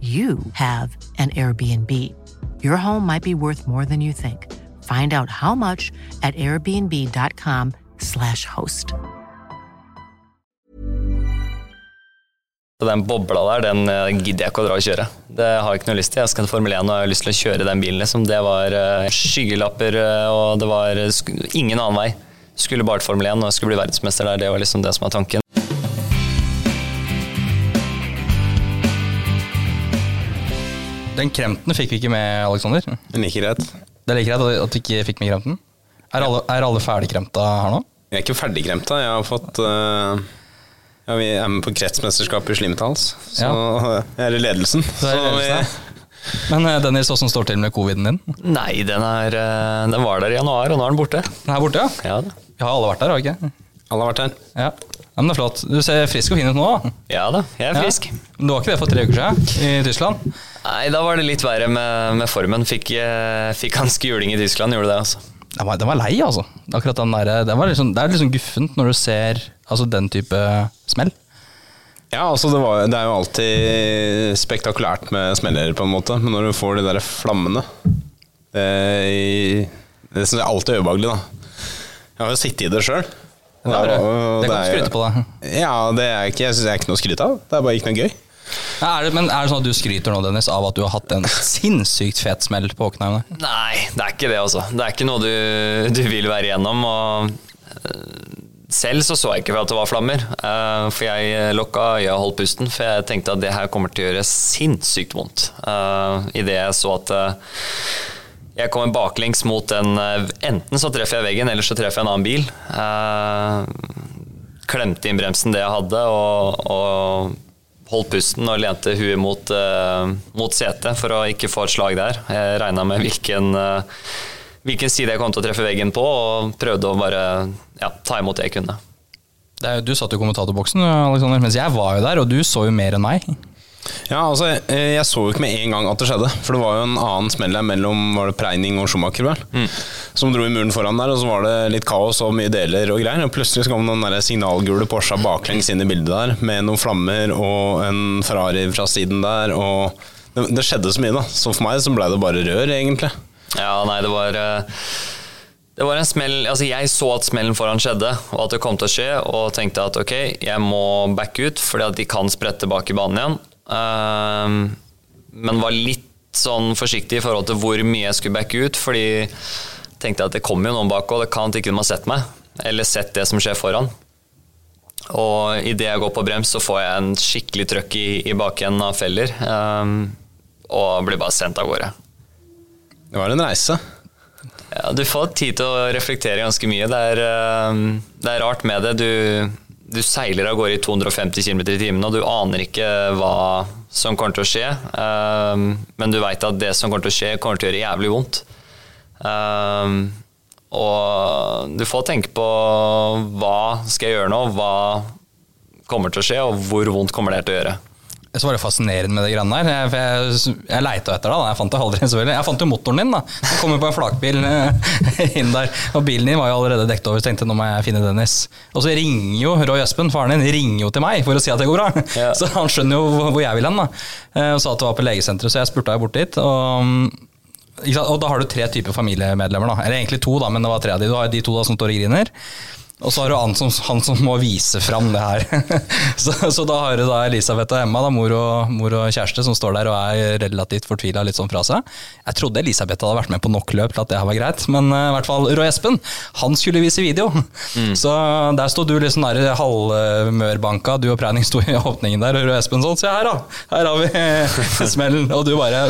you have an Airbnb. Your home might be worth more than you think. Find out how much at airbnb.com/slash host. Den bobla der, den eh, gidder jeg ikke å dra og kjøre. Det har jeg ikke noe lyst til. Jeg skal til Formel 1 og jeg har lyst til å kjøre den bilen. Liksom. Det var eh, skyggelapper, eh, og det var ingen annen vei. Skulle bare til Formel 1 og skulle bli verdensmester der. Det var liksom det som var tanken. Den kremten fikk vi ikke med, Alexander. Men like greit. Det er like greit at- vi ikke fikk med kremten. Er alle, er alle ferdigkremta her nå? Jeg er ikke ferdigkremta. Jeg har fått uh, ja, Vi er med på kretsmesterskapet i slimmetals, så jeg er i ledelsen. Så er det Så vi- ledelsen. Men eh, Dennis, åssen står det til med coviden din? Nei, den, er, eh, den var der i januar, og nå er den borte. Den er borte, ja? Ja. Vi har alle vært der, har vi ikke? Alle har vært her. Ja. Ja, men det er flott. Du ser frisk og fin ut nå. da. ja da, jeg er frisk. Ja. Du var ikke det for tre uker siden i Tyskland? Nei, da var det litt verre med, med formen. Fikk, eh, fikk ganske juling i Tyskland, gjorde det. altså. Den var, den var lei, altså. Akkurat den der, den var liksom, det er liksom guffent når du ser altså, den type smell. Ja, altså det, var, det er jo alltid spektakulært med smeller, på en måte. Men når du får de der flammene Det, det syns jeg alltid er ubehagelig, da. Jeg har jo sittet i det sjøl. Det, er det. det kan du skryte på deg. Ja, det er ikke, jeg synes det er ikke noe å skryte av. Det er bare ikke noe gøy. Ja, er det, men er det sånn at du skryter nå, Dennis, av at du har hatt en sinnssykt fet smell på Åkneim? Nei, det er ikke det, altså. Det er ikke noe du, du vil være igjennom. Og eh, selv så så jeg ikke for at det var flammer. eh, For jeg lukka øya og holdt pusten, for jeg tenkte at det her kommer til å gjøre sinnssykt vondt. Uh, Idet jeg så at eh, jeg kommer baklengs mot en eh, Enten så treffer jeg veggen, eller så treffer jeg en annen bil. Eh, Klemte inn bremsen det jeg hadde, og, og holdt pusten og lente huet mot, eh, mot setet for å ikke få et slag der. Jeg regna med hvilken, eh, hvilken side jeg kom til å treffe veggen på, og prøvde å bare ja, ta imot det jeg kunne. Du satt jo i kommentatorboksen, Alexander, mens jeg var jo der, og du så jo mer enn meg. Ja, altså, eh, Jeg så jo ikke med en gang at det skjedde. For det var jo en annen smell der mellom var det Preining og Schumacher, vel. Som dro i muren foran der, og så var det litt kaos og mye deler og greier. Og plutselig så kom den der signalgule Porscha baklengs inn i bildet der, med noen flammer og en Ferrari fra siden der. Og det, det skjedde så mye, da. Så for meg så ble det bare rør, egentlig. Ja, nei, det var eh, Det var en smell Altså, jeg så at smellen foran skjedde, og at det kom til å skje, og tenkte at ok, jeg må backe ut, fordi at de kan sprette bak i banen igjen. Ehm, men var litt sånn forsiktig i forhold til hvor mye jeg skulle backe ut, fordi jeg tenkte at det kommer jo noen bak, og det kan at ikke de har sett meg, eller sett det som skjer foran. Og idet jeg går på brems, så får jeg en skikkelig trøkk i, i bakenden av feller, um, og blir bare sendt av gårde. Det var en reise. Ja, du får tid til å reflektere ganske mye. Det er, um, det er rart med det. Du, du seiler av gårde i 250 km i timen, og du aner ikke hva som kommer til å skje. Um, Men du veit at det som kommer til å skje, kommer til å gjøre jævlig vondt. Um, Og du får tenke på hva skal jeg gjøre nå, hva kommer til å skje, og hvor vondt kommer det til å gjøre. Så var det fascinerende med det greiene der. Jeg, jeg, jeg leita etter det. da. Jeg fant det aldri, selvfølgelig. Jeg fant jo motoren din. da. Den kom jo på en flakbil eh, inn der. Og bilen din var jo allerede dekket over, så tenkte jeg nå må jeg finne Dennis. Og så ringer jo Roy Espen, faren din, ringer jo til meg for å si at det går bra. Ja. Så han skjønner jo hvor- jeg vil hen. da. Eh, Og sa at det var på legesenteret, så jeg spurta jo bort dit. Og? Og da har du tre typer familiemedlemmer. da Eller egentlig to, da, men det var tre av de. Du har de to da som står og griner. Og så har du han som, han som må vise fram det her. så, så da har du da Elisabeth og Emma, da, mor, og, mor og kjæreste, som står der og er relativt fortvila litt sånn fra seg. Jeg trodde Elisabeth hadde vært med på nok løp til at det her var greit, men eh, i hvert fall Roy Espen, han skulle vise video. Så der sto du liksom der halvmørbanka, du og Preining sto i åpningen der, og Roy Espen sånn, se her da, her har vi smellen. Og du bare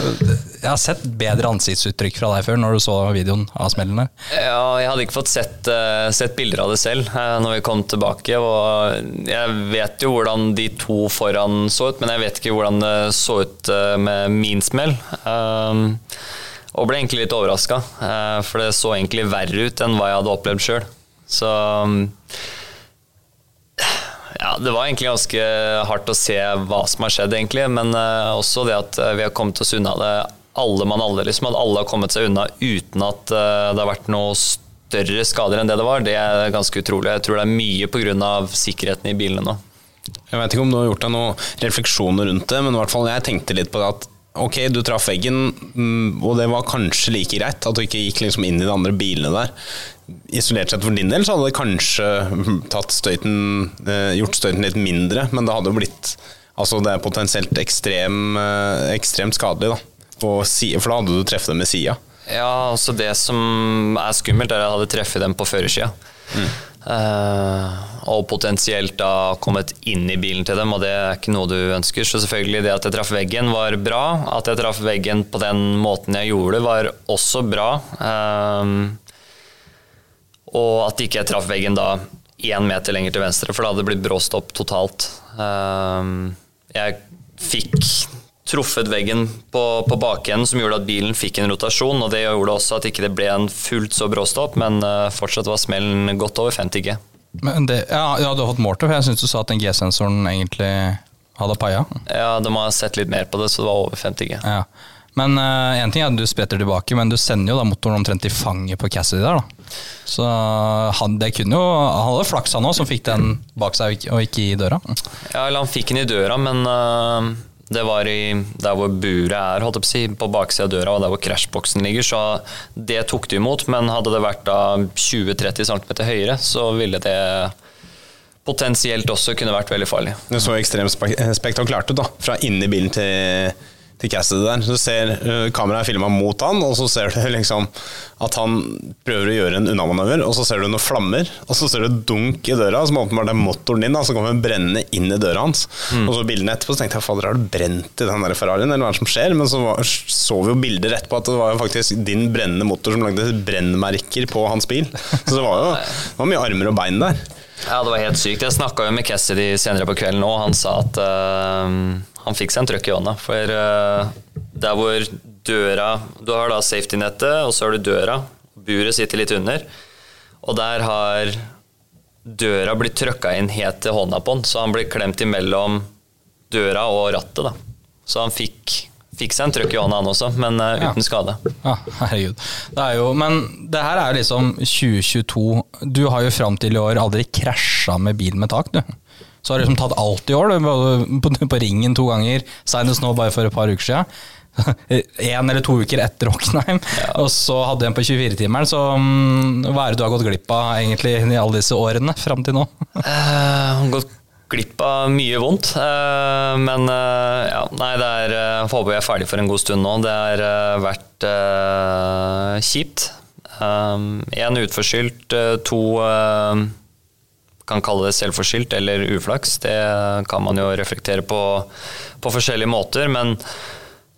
Jeg har sett bedre ansiktsuttrykk fra deg før når du så videoen av smellene. Ja, jeg hadde ikke fått sett, eh, sett bilder av det selv uh, når vi kom tilbake. Og jeg vet jo hvordan de to foran så ut, men jeg vet ikke hvordan det så ut eh, med min smell. Um, og ble egentlig litt overraska, for det så egentlig verre ut enn hva jeg hadde opplevd sjøl. Så ja, det var egentlig ganske hardt å se hva som har skjedd, egentlig. Men eh, også det at eh, vi har kommet oss unna det alle mann alle. Liksom, at alle har kommet seg unna uten at eh, det har vært noe større skader enn det det var. Det er ganske utrolig. Jeg tror det er mye pga. sikkerheten i bilene nå. Jeg vet ikke om du har gjort deg noen refleksjoner rundt det, men i hvert fall jeg tenkte litt på det at ok, du traff veggen, mm, og det var kanskje like greit at du ikke gikk liksom inn i de andre bilene der. Isolert sett for din del så hadde det kanskje mm, støyten, eh, gjort støyten litt mindre, men det hadde jo blitt Altså det er potensielt ekstrem, eh, ekstremt skadelig, da. Side, for da hadde du treffet dem med sida. Ja, altså Det som er skummelt, er at jeg hadde treffet dem på førersida. Eh, og potensielt da kommet inn i bilen til dem, og det er ikke noe du ønsker. Så selvfølgelig det at jeg traff veggen var bra. At jeg traff veggen på den måten jeg gjorde, var også bra. Uh, og at ikke jeg traff veggen da én meter lenger til venstre, for da hadde det blitt bråstopp totalt. Uh, jeg fikk truffet veggen på, på bakenden som gjorde at bilen fikk en rotasjon, og det gjorde også at ikke det ble en fullt så bråstopp, men eh, fortsatt var smellen godt over 50 G. Men det, ja, ja, du har fått målt det, for jeg syns du sa at den G-sensoren egentlig hadde paia. Ja, de har sett litt mer på det, så det var over 50 G. Ja. Men én ting er at du spretter tilbake, men du sender jo da motoren omtrent i fanget på Cassidy der, da. Så han, det kunne jo, han hadde flaks han òg, som fikk den bak seg og ikke- og ikke i døra. Ja, eller han fikk den i døra, men øh, det var i der hvor buret er, holdt jeg på å si, på baksida av døra, og der hvor crashboksen ligger, så det tok de imot. Men hadde det vært da 20-30 cm høyere, så ville det potensielt også kunne vært veldig farlig. Det så ekstremt spek spektakulært ut, da. Fra inni bilen til, til Cassidy der. Du ser uh, kameraet er filma mot han, og så ser du liksom at han prøver å gjøre en unnamanøver, og så ser du noen flammer, og så ser du dunk i døra, som åpenbart er motoren din, da, som kommer brennende inn i døra hans. Og så bildene etterpå, så tenkte jeg fader, har du brent i den der Ferrarien, eller hva er det som skjer? Men så var, så vi jo bilder etterpå at det var jo faktisk din brennende motor som lagde brennmerker på hans bil. Så det var jo det var mye armer og bein der. Ja, det var helt sykt. Jeg snakka jo med Cassidy senere på kvelden òg. Han sa at øh, han fikk seg en trøkk i hånda. For øh, der hvor døra Du har da safety-nettet, og så har du døra. Buret sitter litt under. Og der har døra blitt trøkka inn helt til hånda på han, så han blir klemt imellom døra og rattet. da. Så han fikk, fikk seg en trøkk i hånda, han også, men Ja. uten skade. Ja, herregud. Det er jo, men det her er liksom 2022. Du har jo fram til i år aldri krasja med bil med tak, du. Så har du liksom tatt alt i år. På, på ringen to ganger, senest nå bare for et par uker siden. En eller to uker etter Hockenheim, og så hadde du en på 24-timeren. Så mm, hva er det du har gått glipp av egentlig i alle disse årene fram til nå? Uh, gått glipp av mye vondt. eh, men eh, ja, nei, det er uh, vi er ferdig for en god stund nå. Det har vært uh, kjipt. Én utforskyldt, eh, to eh, kan kalle det selvforskyldt eller uflaks. Det kan man jo reflektere på på forskjellige måter. Men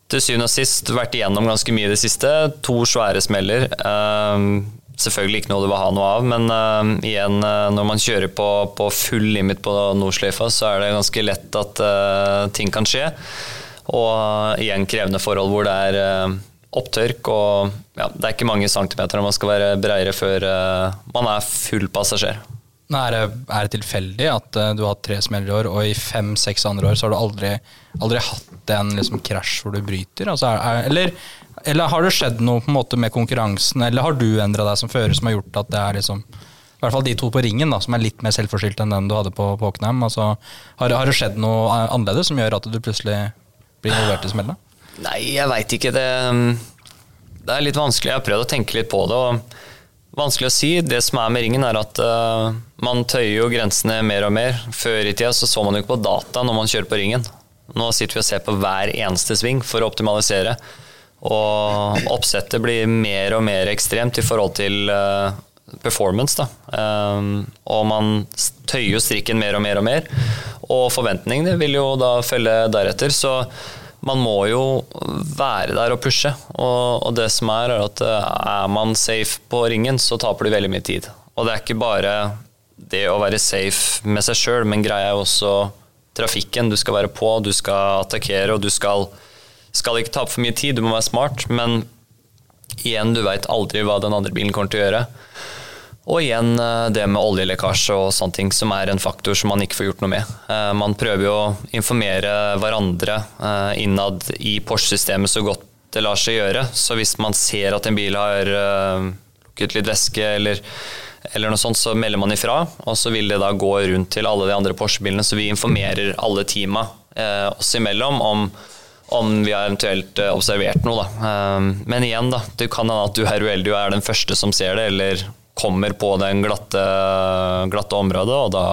til syvende og sist vært igjennom ganske mye i det siste. To svære smeller. Eh, selvfølgelig ikke noe du vil ha noe av, men eh, igjen, eh, når man kjører på, på full limit på Nordsløyfa, så er det ganske lett at eh, ting kan skje. Og eh, igjen krevende forhold hvor det er opptørk, og ja, det er ikke mange centimeter man skal være breiere før man er full passasjer. Er det, er det tilfeldig at eh, du har hatt tre smeller i år, og i fem-seks andre år så har du aldri, aldri hatt en liksom, krasj hvor du bryter? Altså, er, er, eller, eller har det skjedd noe på en måte med konkurransen, eller har du endra deg som fører som har gjort at det er liksom i hvert fall de to på ringen, da, som er litt mer selvforskyldt enn den du hadde på, på Altså, har, har, det skjedd noe annerledes som gjør at du plutselig blir involvert i smellene? Nei, jeg veit ikke. Det, det, er litt vanskelig. Jeg har prøvd å tenke litt på det. og Vanskelig å si. Det som er med ringen, er at uh, man tøyer jo grensene mer og mer. Før i tida så, så man jo ikke på data når man kjørte på ringen. Nå sitter vi og ser på hver eneste sving for å optimalisere. Og oppsettet blir mer og mer ekstremt i forhold til uh, performance. Um, og man tøyer jo strikken mer og mer og mer. Og forventningene vil jo da følge deretter. Så man må jo være der og pushe. Og, og, det som er, er at eh, er man safe på ringen, så taper du veldig mye tid. Og det er ikke bare det å være safe med seg sjøl, men greia er også trafikken. Du skal være på, du skal attakkere, og du skal, skal ikke tape for mye tid. Du må være smart, men igjen, du veit aldri hva den andre bilen kommer til å gjøre. Og igjen eh, det med oljelekkasje og sånne ting, som er en faktor som man ikke får gjort noe med. Eh, man prøver jo å informere hverandre eh, innad i Porsche-systemet så godt det lar seg gjøre. Så hvis man ser at en bil har lukket litt væske eller, eller noe sånt, så melder man ifra. Og så vil det da gå rundt til alle de andre Porsche-bilene, så vi informerer alle teama oss imellom om om vi har eventuelt observert noe. Da. Men igjen, da, det kan hende at du er uheldig og er den første som ser det, eller kommer på den glatte, glatte området, og da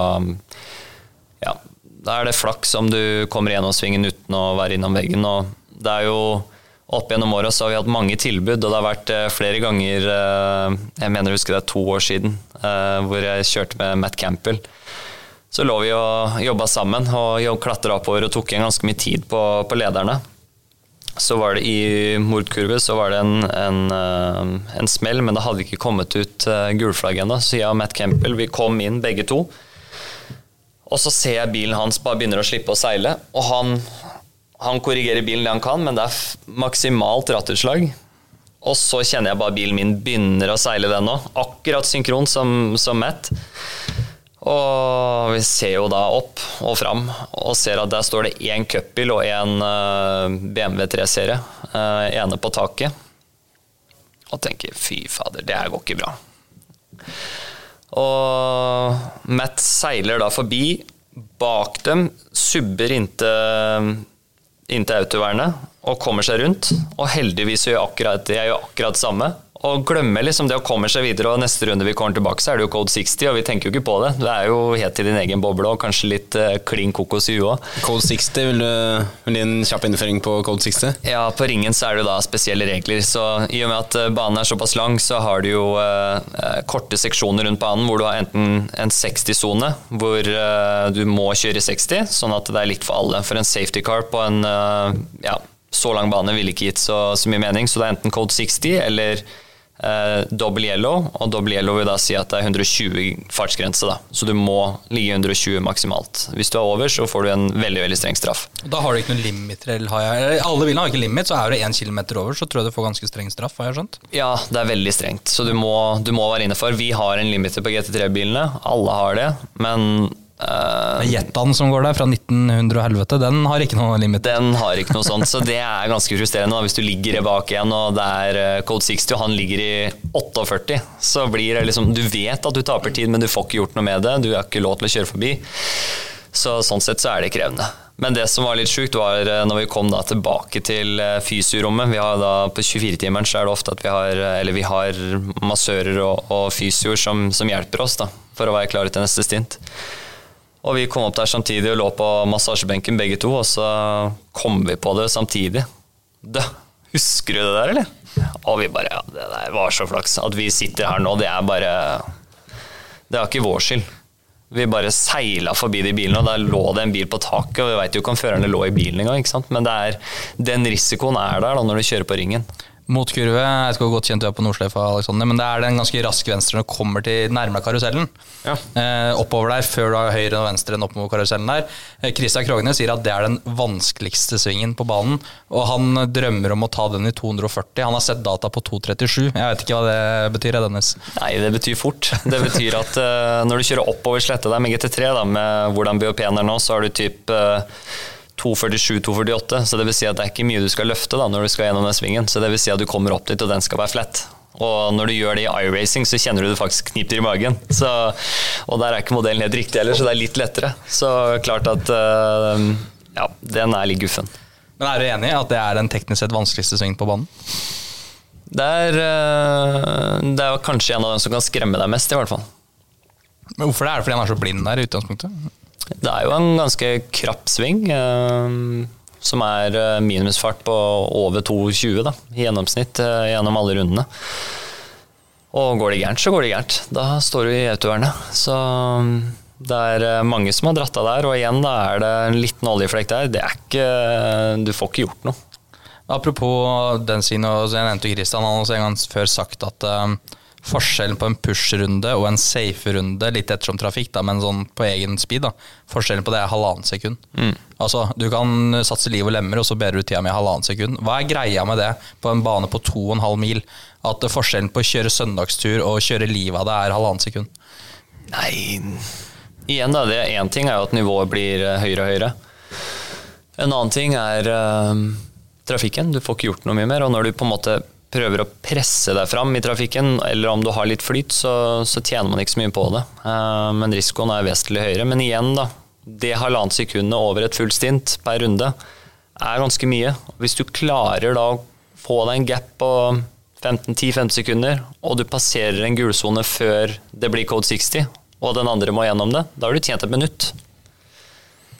ja, da er det flaks om du kommer gjennom svingen uten å være innom veggen. og det er jo opp gjennom åra har vi hatt mange tilbud, og det har vært eh, flere ganger eh, Jeg mener jeg husker det er to år siden, eh, hvor jeg kjørte med Matt Campbell. Så lå vi og jobba sammen og klatra oppover og tok igjen ganske mye tid på, på lederne så var det i mordkurve så var det en, en, eh, en, smell, men det hadde ikke kommet ut uh, gulflagg ennå. Så jeg og Matt Campbell vi kom inn begge to. Og så ser jeg bilen hans bare begynner å slippe å seile. Og han, han korrigerer bilen det han kan, men det er maksimalt rattutslag. Og så kjenner jeg bare bilen min begynner å seile, den òg. Akkurat synkron som, som Matt. Og vi ser jo da opp og fram og ser at der står det én cupbil og én eh, BMW 3-serie. Eh, ene på taket. Og tenker fy fader, det her går ikke bra. Og Matt seiler da forbi. Bak dem subber inntil, inntil autovernet og kommer seg rundt. Og heldigvis gjør jeg akkurat, det samme og glemme liksom det å komme seg videre. og Neste runde vi kommer tilbake, så er det jo Code 60, og vi tenker jo ikke på det. Det er jo helt i din egen boble og kanskje litt uh, klin kokos i huet. Code 60, vil du vil en kjapp innføring på Code 60? Ja, på ringen så er det jo da spesielle regler. Så i og med at eh, banen er såpass lang, så har du jo uh, korte seksjoner rundt banen hvor du har enten en 60-sone, hvor uh, du må kjøre 60, sånn at det er likt for alle. For en safety car på en ja, så lang bane ville ikke gitt så, så mye mening, så det er enten Code 60 eller eh, double yellow, og double yellow vil da si at det er 120 fartsgrense. da, Så du må ligge 120 maksimalt. Hvis du er over, så får du en veldig veldig streng straff. Da har du ikke noen limiter? Eller har jeg, alle bilene har ikke limit, så er du 1 km over, så tror jeg du får ganske streng straff. har jeg skjønt? Ja, det er veldig strengt, så du må, du må være inne for. Vi har en limiter på GT3-bilene, alle har det. men Uh, Jettaen som går der, fra 1900 og helvete, den har ikke noe limit? Den har ikke noe sånt, så det er ganske frustrerende. Hvis du ligger bak igjen, og det er eh, Code 60, og han ligger i 48, så blir det liksom Du vet at du taper tid, men du får ikke gjort noe med det. Du har ikke lov til å kjøre forbi. Så sånn sett så er det krevende. Men det som var litt sjukt, var eh, når vi kom da tilbake til fysiorommet. Vi har da På 24-timeren så er det ofte at vi har Eller vi har massører og, og fysioer som, som hjelper oss da, for å være klare til neste stint. Og vi kom opp der samtidig og lå på massasjebenken begge to, og så kom vi på det samtidig. Da, husker du det der, eller? Og vi bare Ja, det der var så flaks. At vi sitter her nå, det er bare Det er ikke vår skyld. Vi bare seila forbi de bilene, og der lå det en bil på taket. Og vi veit jo ikke om førerne lå i bilen engang, men er, den risikoen er der da når du kjører på ringen. Motkurve. Jeg vet ikke hvor godt kjent du er på Nordsløyfa, Alexander, men det er den ganske raske venstre når du kommer til nærmere karusellen. Ja. Eh, oppover der, før du har høyre og venstre enn opp mot karusellen der. Eh, Christian Krognes sier at det er den vanskeligste svingen på banen, og han drømmer om å ta den i 240. Han har sett data på 237. Jeg vet ikke hva det betyr, Dennis. Nei, det betyr fort. Det betyr at uh, når du kjører oppover sletta der med GT3, da, med hvordan BOP-en er nå, så har du typ uh, 247-248, så det vil si at det er ikke mye du skal løfte da når du skal gjennom den svingen. Så det vil si at du kommer opp dit, og den skal være flat. Og når du gjør det i iRacing, så kjenner du det faktisk kniper i magen. Så, og der er ikke modellen helt riktig heller, så det er litt lettere. Så klart at uh, ja, den er litt guffen. Men er du enig i at det er den teknisk sett vanskeligste svingen på banen? Det er, uh, det er kanskje en av dem som kan skremme deg mest, i hvert fall. Men Hvorfor det? Er det fordi han er så blind der i utgangspunktet? Det er jo en ganske krapp sving, eh, som er eh, minimumsfart på over 2,20 da, i gjennomsnitt eh, gjennom alle rundene. Og går det gærent, så går det gærent. Da står du i autovernet. Så mm, det er eh, mange som har dratt av der, og igjen da er det en liten oljeflekk der. Det er ikke Du får ikke gjort noe. Apropos den siden, og jeg nevnte Christian, han også en gang før sagt at forskjellen på en push-runde og en safe-runde, litt ettersom trafikk, da, men sånn på egen speed, da, forskjellen på det er halvannet sekund. Mm. Altså, Du kan satse liv og lemmer, og så bedrer du tida med halvannet sekund. Hva er greia med det på en bane på 2,5 mil? At forskjellen på å kjøre søndagstur og kjøre livet av det er halvannet sekund? Nei Igjen, da. det Én ting er jo at nivået blir eh, høyere og høyere. En annen ting er uh, trafikken. Du får ikke gjort noe mye mer. Og når du på en måte prøver å presse deg fram i trafikken, eller om du har litt flyt, så, så tjener man ikke så mye på det. Uh, men risikoen er vesentlig høyere. Men igjen, da. Det halvannet sekundet over et fullt stint per runde er ganske mye. Hvis du klarer da å få deg en gap på 15-10-15 sekunder, og du passerer en gulsone før det blir code 60, og den andre må gjennom det, da har du tjent et minutt.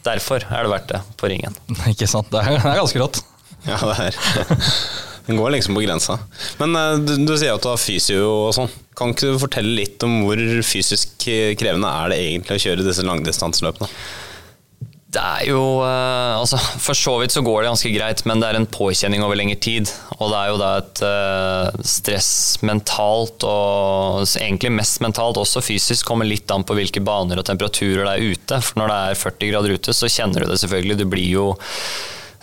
Derfor er det verdt det på ringen. Ikke sant. Det er, det er ganske rått. Ja, det er Den går liksom på grensa. Men uh, du, du, sier at du har fysio og sånn. Kan ikke du fortelle litt om hvor fysisk krevende er det egentlig å kjøre disse langdistanseløpene? Det er jo uh, Altså, for så vidt så går det ganske greit, men det er en påkjenning over lengre tid. Og det er jo da et uh, stress mentalt, og egentlig mest mentalt, også fysisk, kommer litt an på hvilke baner og temperaturer det er ute. For når det er 40 grader ute, så kjenner du det selvfølgelig. Du blir jo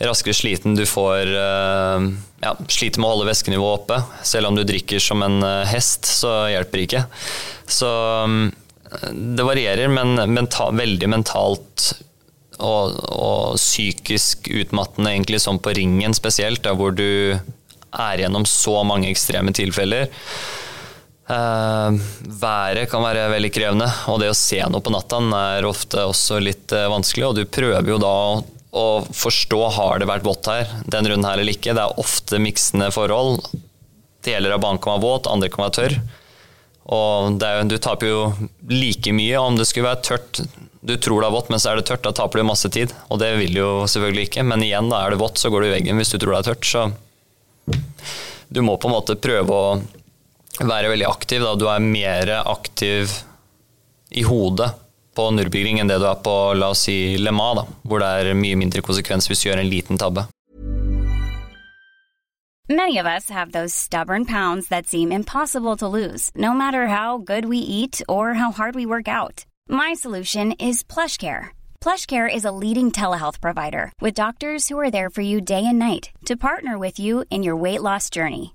raskere sliten. Du får uh, ja, sliter med å holde væskenivået oppe. Selv om du drikker som en uh, hest, så hjelper ikke. Så um, det varierer, men menta veldig mentalt og, og, psykisk utmattende, egentlig, sånn på ringen spesielt, da, hvor du er gjennom så mange ekstreme tilfeller. Uh, været kan være veldig krevende, og det å se noe på natta er ofte også litt uh, vanskelig. Og du prøver jo da å å forstå har det vært vått her den runden her eller ikke. Det er ofte miksende forhold. Deler av banen kan være våt, andre kan være tørr. Og er, du taper jo like mye om det skulle være tørt. Du tror det er vått, men så er det tørt. Da taper du masse tid. Og det vil du jo selvfølgelig ikke. Men igjen, da er det vått, så går du i veggen hvis du tror det er tørt. Så du må på en måte prøve å være veldig aktiv. Da. Du er mer aktiv i hodet på enn det du er på la oss si Le Mans, da, hvor det er mye mindre konsekvens hvis du gjør en liten tabbe. Many of us have those stubborn pounds that seem impossible to lose, no matter how good we eat or how hard we work out. My solution is PlushCare. PlushCare is a leading telehealth provider with doctors who are there for you day and night to partner with you in your weight loss journey.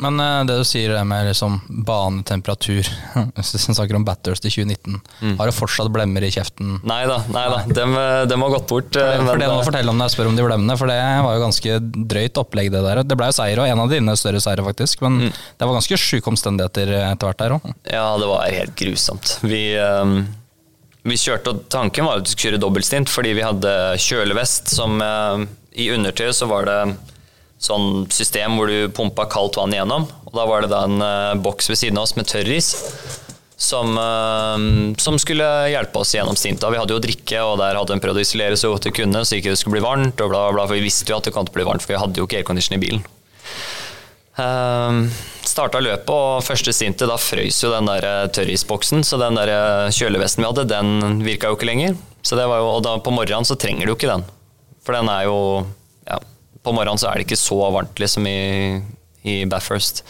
Men uh, det du sier det med liksom banetemperatur Hvis vi snakker om Batters til 2019, har du fortsatt blemmer i kjeften? Nei da, nei da. Dem, eh, dem har gått bort. For eh, det, for det må fortelle om når jeg spør om de blemmene, for det var jo ganske drøyt opplegg, det der. Det ble jo seier, og en av dine større seire, faktisk. Men det var ganske sjuke omstendigheter etter hvert der òg. Ja, det var helt grusomt. Vi, um vi kjørte, og tanken var at vi skulle kjøre dobbeltstint, fordi vi hadde kjølevest som eh, I undertøyet så var det sånn system hvor du pumpa kaldt vann igjennom. Og da var det da en uh, boks ved siden av oss med tørris. Som, uh, som skulle hjelpe oss gjennom stinta. Vi hadde jo drikke, og der hadde en prøvd å isolere så godt vi kunne, så ikke det skulle bli varmt. og bla, bla, For vi visste jo at det kom til å bli varmt, for vi hadde jo ikke aircondition i bilen. Uh, starta løpet, og første stintet, da frøys jo den der eh, tørrisboksen, så den der eh, kjølevesten vi hadde, den virka jo ikke lenger. Så det var jo, og da på morgenen så trenger du jo ikke den. For den er jo På morgenen så er det ikke så varmt liksom i, i Bathurst.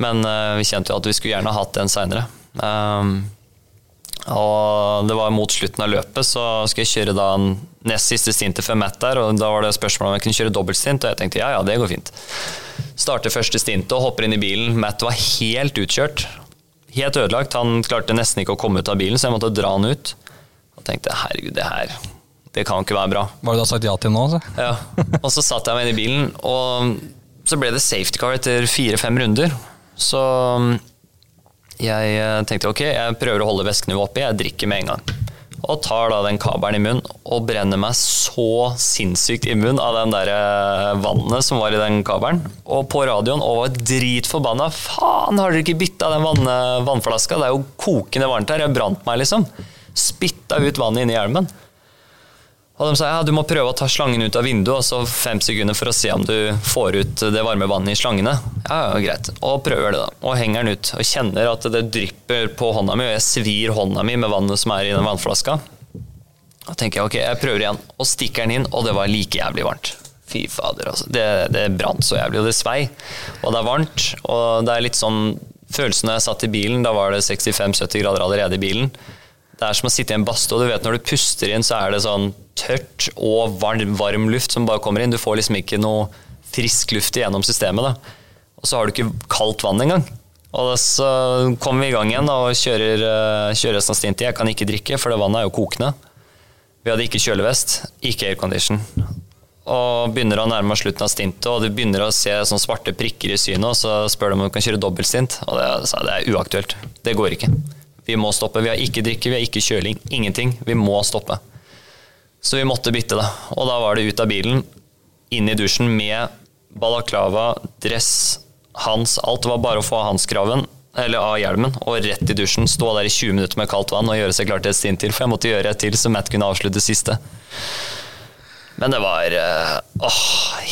Men uh, vi kjente jo at vi skulle gjerne hatt den seinere. Um, og det var mot slutten av løpet, så skulle jeg kjøre da en nest siste stintet før Matt der, og da var det spørsmål om jeg kunne kjøre dobbeltstint, og jeg tenkte ja, ja, det går fint. Starter første stintet og hopper inn i bilen. Matt var helt utkjørt. Helt ødelagt. Han klarte nesten ikke å komme ut av bilen, så jeg måtte dra han ut. Og tenkte herregud, det her det kan ikke være bra. Hva har du da sagt ja til nå? Så? Ja. Og så satt jeg meg inn i bilen, og så ble det safety car etter fire-fem runder. Så jeg eh, tenkte ok, jeg prøver å holde væskenivået oppe, jeg drikker med en gang. Og tar da den kabelen i munnen og brenner meg så sinnssykt i munnen av den der eh, vannet som var i den kabelen. Og på radioen og var dritforbanna. Faen, har dere ikke bytta den vann, vannflaska? Det er jo kokende varmt her. Jeg brant meg, liksom. Spytta ut vannet inni hjelmen. Og de sa ja, du må prøve å ta slangen ut av vinduet, og så fem sekunder for å se om du får ut det varme vannet i slangene. Ja, ja, greit. Og prøver det, da. Og henger den ut. Og kjenner at det drypper på hånda mi, og jeg svir hånda mi med vannet som er i den vannflaska. Da tenker jeg ok, jeg prøver igjen. Og stikker den inn, og det var like jævlig varmt. Fy fader, altså. Det, det brant så jævlig, og det svei. Og det er varmt, og det er litt sånn Følelsen da jeg satt i bilen, da var det 65-70 grader allerede i bilen. Det er som å sitte i en badstue, og du vet når du puster inn, så er det sånn tørt og varm, varm luft som bare kommer inn. Du får liksom ikke noe frisk luft igjennom systemet. da. Og så har du ikke kaldt vann engang. Og så kommer vi i gang igjen og kjører, eh, kjører resten av stintet. Jeg kan ikke drikke, for det vannet er jo kokende. Vi hadde ikke kjølevest, ikke aircondition. Og begynner å nærme oss slutten av stintet, og du begynner å se sånne svarte prikker i synet, og så spør de om du kan kjøre dobbeltstint. Og det, sa det er uaktuelt. Det går ikke. Vi må stoppe. Vi har ikke drikke, vi har ikke kjøling. Ingenting. Vi må stoppe. Så vi måtte bytte, da. Og da var det ut av bilen, inn i dusjen med balaklava, dress, hans. Alt var bare å få av hanskraven, eller av hjelmen, og rett i dusjen. Stå der i 20 minutter med kaldt vann og gjøre seg klar til et stint til. For jeg måtte gjøre et til, så Matt kunne avslutte siste. Men det var eh, åh,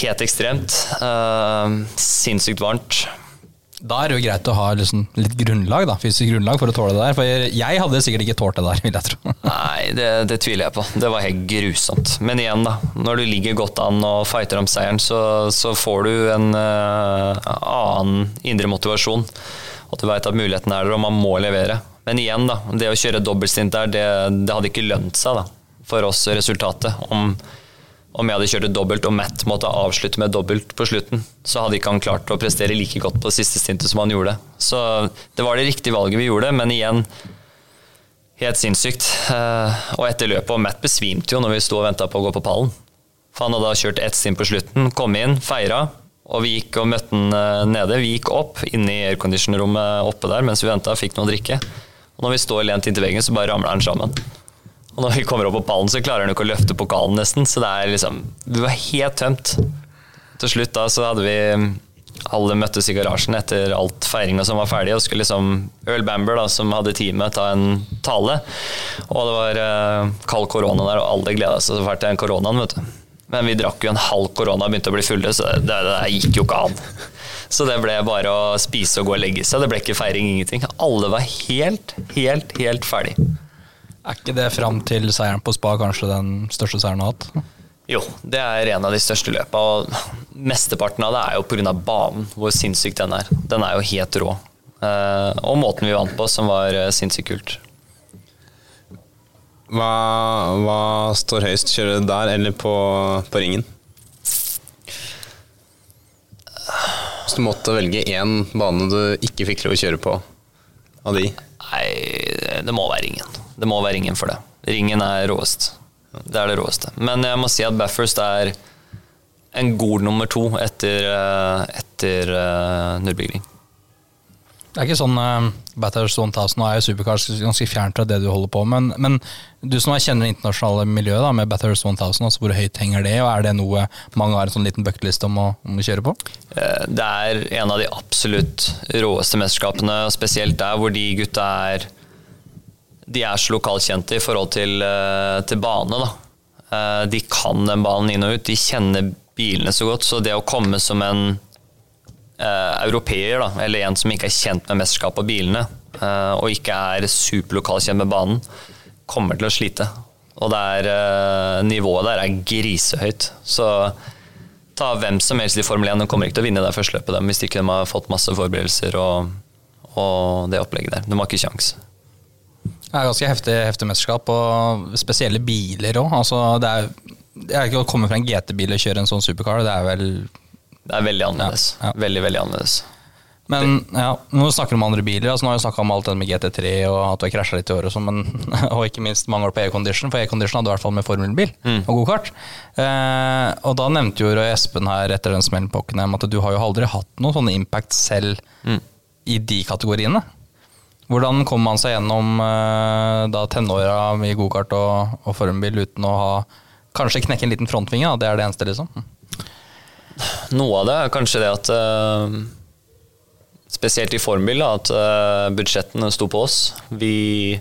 helt ekstremt. Uh, sinnssykt varmt. Da er det jo greit å ha liksom litt grunnlag, da, fysisk grunnlag for å tåle det der. For jeg hadde sikkert ikke tålt det der, vil jeg tro. Nei, det, det tviler jeg på. Det var helt grusomt. Men igjen, da. Når du ligger godt an og fighter om seieren, så, så får du en uh, annen indre motivasjon. Og du veit at muligheten er der, og man må levere. Men igjen, da. Det å kjøre dobbeltstint der, det, det hadde ikke lønt seg da, for oss resultatet. Om om jeg hadde kjørt det dobbelt og Matt måtte avslutte med dobbelt på slutten, så hadde ikke han klart å prestere like godt på det siste stintet som han gjorde. Så det var det riktige valget vi gjorde, men igjen helt sinnssykt. Eh, og etter løpet, og Matt besvimte jo når vi sto og venta på å gå på pallen. For han hadde kjørt ett stint på slutten, kom inn, feira, og vi gikk og møtte han eh, nede. Vi gikk opp inne i aircondition-rommet oppe der mens vi venta, fikk noe å drikke. Og når vi står lent inntil veggen, så bare ramler han sammen. Og når vi kommer opp på pallen, så klarer han ikke å løfte pokalen nesten. Så det er liksom Vi var helt tømt. Til slutt da så hadde vi alle møttes i garasjen etter alt feiringa som var ferdig, og skulle liksom Earl Bamber, da, som hadde teamet, ta en tale. Og det var uh, kald korona der, og alle gleda seg så fælt til den koronaen, vet du. Men vi drakk jo en halv korona og begynte å bli fulle, så det, det, det gikk jo ikke an. Så det ble bare å spise og gå og legge seg. Det ble ikke feiring, ingenting. Alle var helt, helt, helt ferdig. Er ikke det fram til seieren på spa kanskje den største seieren du har hatt? Jo, det er en av de største løpa, og mesteparten av det er jo pga. banen, hvor sinnssyk den er. Den er jo helt rå. Eh, og måten vi vant på, som var eh, sinnssykt kult. Hva, hva står høyest? Kjøre der eller på, på ringen? Hvis du måtte velge én bane du ikke fikk lov å kjøre på av de? Nei, det må være ringen. Det må være ringen for det. Ringen er råest. Det er det råeste. Men jeg må si at Baffers er en god nummer to etter, eh, etter uh, Nürburgring. Det er ikke sånn uh, Batters 1000 nå er jo supercars ganske fjernt fra det du holder på med, men, men du som kjenner det internasjonale miljøet da, med Batters 1000, altså hvor høyt henger det, og er det noe mange har en sånn liten bucketliste om, om, å kjøre på? Uh, det er en av de absolutt råeste mesterskapene, spesielt der hvor de gutta er de er så lokalkjente i forhold til, uh, til bane. Da. De kan den banen inn og ut. De kjenner bilene så godt, så det å komme som en uh, europeer, da, eller en som ikke er kjent med mesterskapet og bilene, uh, og ikke er superlokalkjent med banen, kommer til å slite. Og er, uh, nivået der er grisehøyt. Så ta hvem som helst i Formel 1, de kommer ikke til å vinne det første løpet dem, hvis ikke de har fått masse forberedelser og, og det opplegget der. De har ikke kjangs. Det er ganske heftig, heftig mesterskap, og spesielle biler òg. Altså, det er det er ikke å komme fra en GT-bil og kjøre en sånn supercar, det er vel Det er veldig annerledes. Ja, ja. Veldig, veldig annerledes. Men ja, nå snakker vi om andre biler. Altså, nå har vi snakka om alt det med GT3 og at du har krasja litt i året, sånn, og ikke minst mangel på aircondition. For aircondition hadde du i hvert fall med formelbil mm. og gokart. Eh, og da nevnte jo Espen her etter den smellen på Ockenham at du har jo aldri hatt noen sånne impact selv mm. i de kategoriene. Hvordan kommer man seg gjennom eh, da tenåra i gokart og, og formbil uten å ha Kanskje knekke en liten frontvinge, det er det eneste, liksom. Noe av det er kanskje det at uh, Spesielt i formbil, da, at uh, budsjettene sto på oss. Vi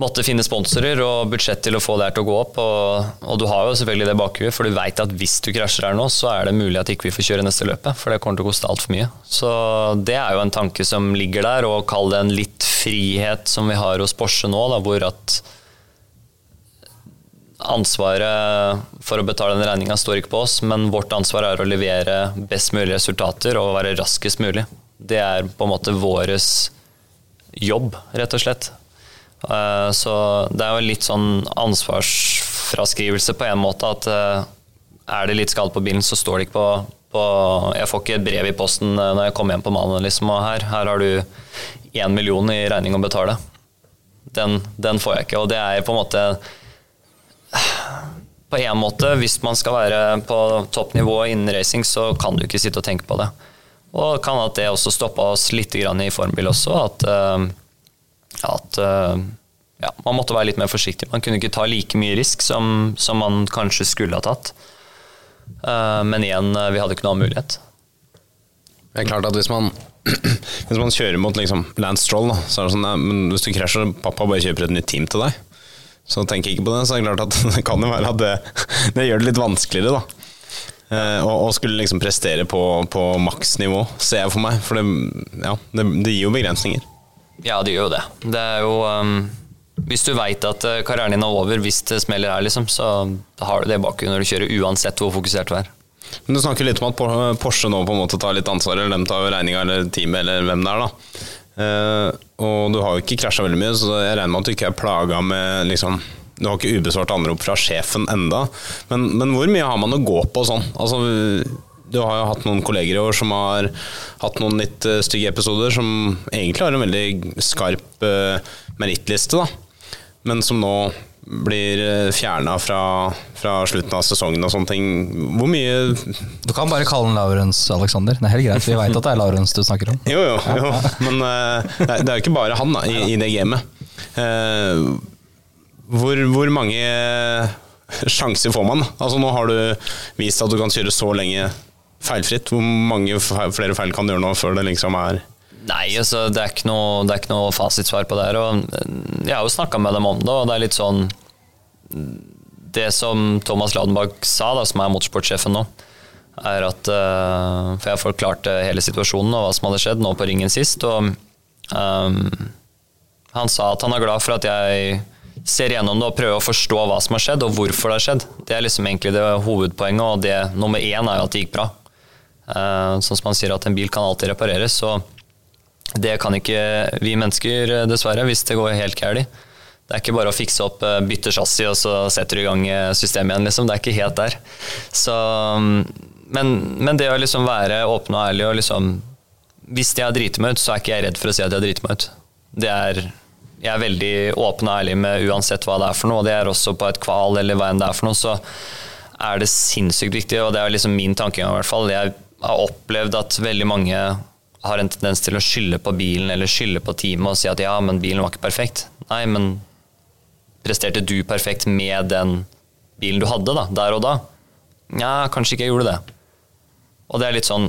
måtte finne sponsorer og budsjett til å få det her til å gå opp. Og, og du har jo selvfølgelig det bakhuet, for du veit at hvis du krasjer her nå, så er det mulig at ikke vi får kjøre neste løpet, for det kommer til å koste altfor mye. Så det er jo en tanke som ligger der, og kall det en litt frihet som vi har hos Porsche nå, da, hvor at ansvaret for å betale den regninga står ikke på oss, men vårt ansvar er å levere best mulig resultater og være raskest mulig. Det er på en måte våres jobb, rett og slett. Eh, så det er jo litt sånn ansvarsfraskrivelse på en måte at eh, er det litt skade på bilen, så står det ikke på, på Jeg får ikke et brev i posten eh, når jeg kommer hjem på mannen liksom, og her, her har du én million i regning å betale. Den, den får jeg ikke, og det er på en måte på en måte, hvis man skal være på toppnivå innen racing, så kan du ikke sitte og tenke på det. Og kan at det også stoppa oss litt i formbil også. At, at uh, ja, man måtte være litt mer forsiktig. Man kunne ikke ta like mye risk som, som man kanskje skulle ha tatt. Uh, men igjen, vi hadde ikke noen mulighet. Det er klart at hvis man, hvis man kjører mot liksom Lance Stroll, da, så er det sånn at hvis du krasjer, pappa bare kjøper et nytt team til deg så tenk ikke på det. Så er det klart at det kan jo være at det, det gjør det litt vanskeligere, da. Eh, og, skulle liksom prestere på, på maksnivå, ser jeg for meg. For det, ja, det, det, gir jo begrensninger. Ja, det gjør jo det. Det er jo um, Hvis du veit at eh, karrieren din er over hvis det smeller her, liksom, så har du det bak når du kjører, uansett hvor fokusert du er. Men Du snakker litt om at Porsche nå på en måte tar litt ansvar, eller de tar jo regninga, eller teamet, eller hvem det er. da. Uh, og du har jo ikke krasja veldig mye, så jeg regner med at du ikke er plaga med liksom Du har ikke ubesvart anrop fra sjefen enda. Men, men, hvor mye har man å gå på sånn? Altså, du har jo hatt noen kolleger i år som har hatt noen litt uh, stygge episoder, som egentlig har en veldig skarp uh, merittliste, da. Men som nå blir eh, fjerna fra, fra, slutten av sesongen og sånne ting. Hvor mye Du kan bare kalle den Laurens Alexander. Det er helt greit, vi veit at det er Laurens du snakker om. Jo, jo, jo. men det er jo ikke bare han da, i, i det gamet. Hvor, hvor, mange sjanser får man? Altså Nå har du vist at du kan kjøre så lenge feilfritt. Hvor mange flere feil kan du gjøre nå før det liksom er Nei, altså, det, er ikke noe, noe fasitsvar på det her. Og jeg har jo snakka med dem om det, og det er litt sånn Det som Thomas Ladenbach sa, da, som er motorsportsjefen nå, er at uh, For jeg forklarte hele situasjonen og hva som hadde skjedd nå på ringen sist. Og um, han sa at han er glad for at jeg ser gjennom det og prøver å forstå hva som har skjedd, og hvorfor det har skjedd. Det er liksom egentlig det hovedpoenget, og det nummer én er jo at det gikk bra. Uh, sånn som man sier at en bil kan alltid repareres. så det kan ikke vi mennesker, eh, dessverre, hvis det går helt galt. Det er ikke bare å fikse opp, bytte chassis og så setter du i gang eh, systemet igjen. Liksom. Det er ikke helt der. Så mm, men, men det å liksom være åpen og ærlig og liksom Hvis jeg driter meg ut, så er ikke jeg redd for å si at jeg driter meg ut. Det er jeg er veldig åpen og ærlig med uansett hva det er for noe. og Det er også på et kval eller hva enn det er for noe, så er det sinnssykt viktig, og det er liksom min tankegang i hvert fall. Jeg har opplevd at veldig mange har en tendens til å skylde på bilen eller skylde på teamet og si at ja, men bilen var ikke perfekt. Nei, men presterte du perfekt med den bilen du hadde da, der og da? Nja, kanskje ikke jeg gjorde det. Og det er litt sånn,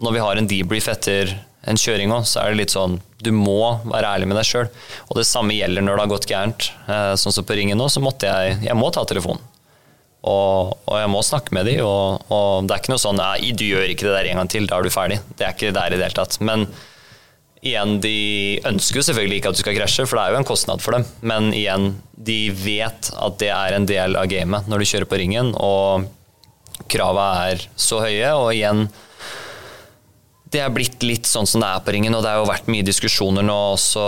når vi har en debrief etter en kjøring òg, så er det litt sånn Du må være ærlig med deg sjøl. Og det samme gjelder når det har gått gærent. Eh, sånn som på ringen nå, så måtte jeg Jeg må ta telefonen. Og, og jeg må snakke med dem. Og, og, det er ikke noe sånn Nei, du gjør ikke det der en gang til, da er du ferdig. Det er ikke det der i det hele tatt. Men igjen, de ønsker jo selvfølgelig ikke at du skal krasje, for det er jo en kostnad for dem. Men igjen, de vet at det er en del av gamet når du kjører på ringen. Og krava er så høye, og igjen det er blitt litt sånn som det er på ringen, og det har jo vært mye diskusjoner nå også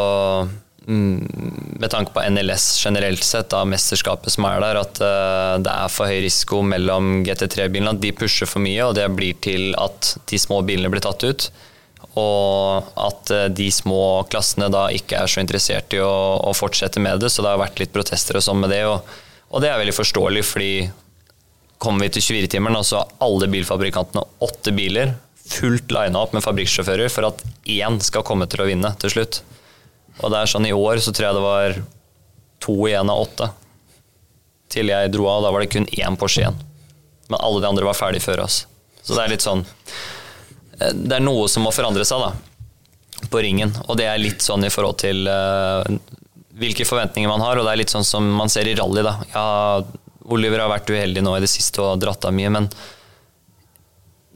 med tanke på NLS generelt sett, da, mesterskapet som er der, at uh, det er for høy risiko mellom GT3-bilene. At de pusher for mye, og det blir til at de små bilene blir tatt ut. Og at uh, de små klassene da ikke er så interessert i å, å, fortsette med det. Så det har vært litt protester og sånn med det. Og, og det er veldig forståelig, fordi kommer vi til 24-timeren, og så har alle bilfabrikantene åtte biler fullt lina opp med fabrikksjåfører for at én skal komme til å vinne til slutt. Og det er sånn I år så tror jeg det var to igjen av åtte. Til jeg dro av, da var det kun én Porsche igjen. Men alle de andre var ferdig før oss. Så det er litt sånn eh, Det er noe som må forandre seg, da. På ringen. Og det er litt sånn i forhold til uh, hvilke forventninger man har. Og det er litt sånn som man ser i rally, da. Ja, Oliver har vært uheldig nå i det siste og dratt av mye, men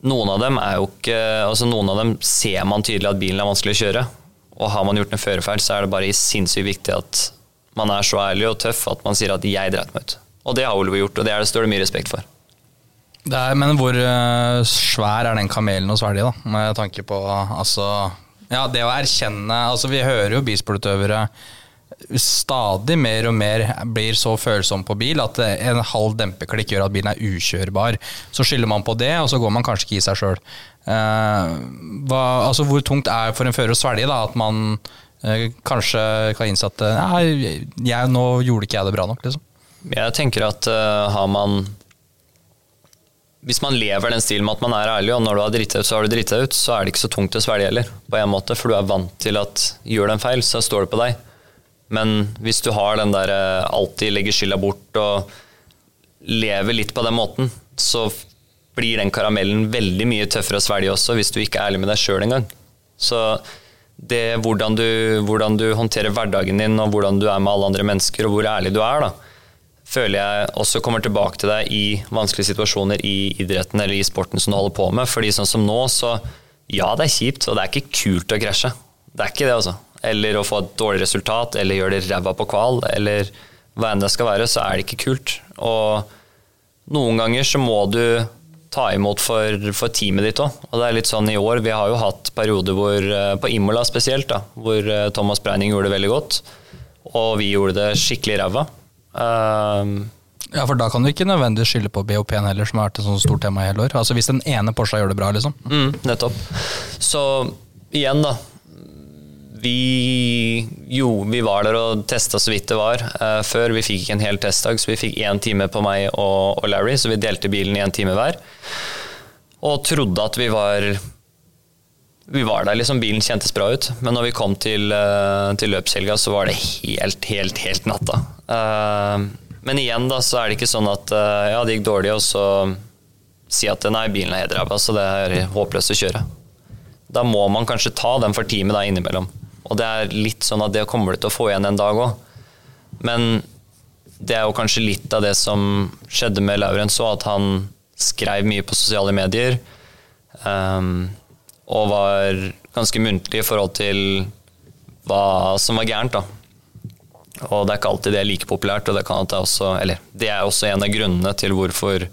noen av dem er jo ikke altså Noen av dem ser man tydelig at bilen er vanskelig å kjøre. Og har man gjort en førerfeil, så er det bare sinnssykt viktig at man er så ærlig og tøff at man sier at 'jeg dreit meg ut'. Og det har Oliver gjort, og det, er, det står det mye respekt for. Er, men hvor uh, svær er den kamelen hos svelge, da? Med tanke på altså Ja, det å erkjenne Altså, vi hører jo bilsportutøvere stadig mer og mer blir så følsom på bil at en halv dempeklikk gjør at bilen er ukjørbar. Så skylder man på det, og så går man kanskje ikke i seg sjøl. Eh, altså hvor tungt er for en fører å svelge da, at man eh, kanskje kan innse at nei, jeg, nå gjorde ikke jeg det bra nok. Liksom. Jeg tenker at uh, har man hvis man lever den stilen med at man er ærlig, og når du har driti ut, så har du driti ut, så er det ikke så tungt å svelge heller, på en måte, for du er vant til at gjør du en feil, så står det på deg. Men hvis du har den der eh, alltid legger skylda bort og lever litt på den måten, så blir den karamellen veldig mye tøffere å svelge også, hvis du ikke er ærlig med deg sjøl engang. Så det hvordan du, hvordan du, håndterer hverdagen din, og hvordan du er med alle andre mennesker, og hvor ærlig du er, da, føler jeg også kommer tilbake til deg i vanskelige situasjoner i idretten eller i sporten som du holder på med. Fordi sånn som nå, så ja, det er kjipt, og det er ikke kult å krasje. Det er ikke det, altså eller å få et dårlig resultat, eller gjøre det ræva på kval, eller hva enn det skal være, så er det ikke kult. Og noen ganger så må du ta imot for, for teamet ditt òg. Og det er litt sånn i år, vi har jo hatt perioder hvor, eh, på Imola spesielt, da, hvor eh, Thomas Breining gjorde det veldig godt, og vi gjorde det skikkelig ræva. Um, ja, for da kan du ikke nødvendigvis skylde på BOP-en heller, som har vært et sånt stort tema i hele år. Altså Hvis den ene Porscha gjør det bra, liksom. Mm, nettopp. Så igjen, da vi, jo, vi var der og testa så vidt det var uh, før. Vi fikk ikke en hel testdag, så vi fikk én time på meg og, og Larry, så vi delte bilen i én time hver. Og trodde at vi var vi var der, liksom. Bilen kjentes bra ut. Men når vi kom til, uh, til løpshelga, så var det helt, helt, helt natta. Uh, men igjen, da, så er det ikke sånn at ja, det gikk dårlig, og så si at nei, bilen er helt ræva, så det er håpløst å kjøre. Da må man kanskje ta den for teamet da innimellom. Og det er litt sånn at det kommer du til å få igjen en dag òg. Men det er jo kanskje litt av det som skjedde med Laurens òg, at han skrev mye på sosiale medier. Um, og var ganske muntlig i forhold til hva som var gærent. da. Og det er ikke alltid det er like populært, og det, det, også, det er også en av grunnene til hvorfor,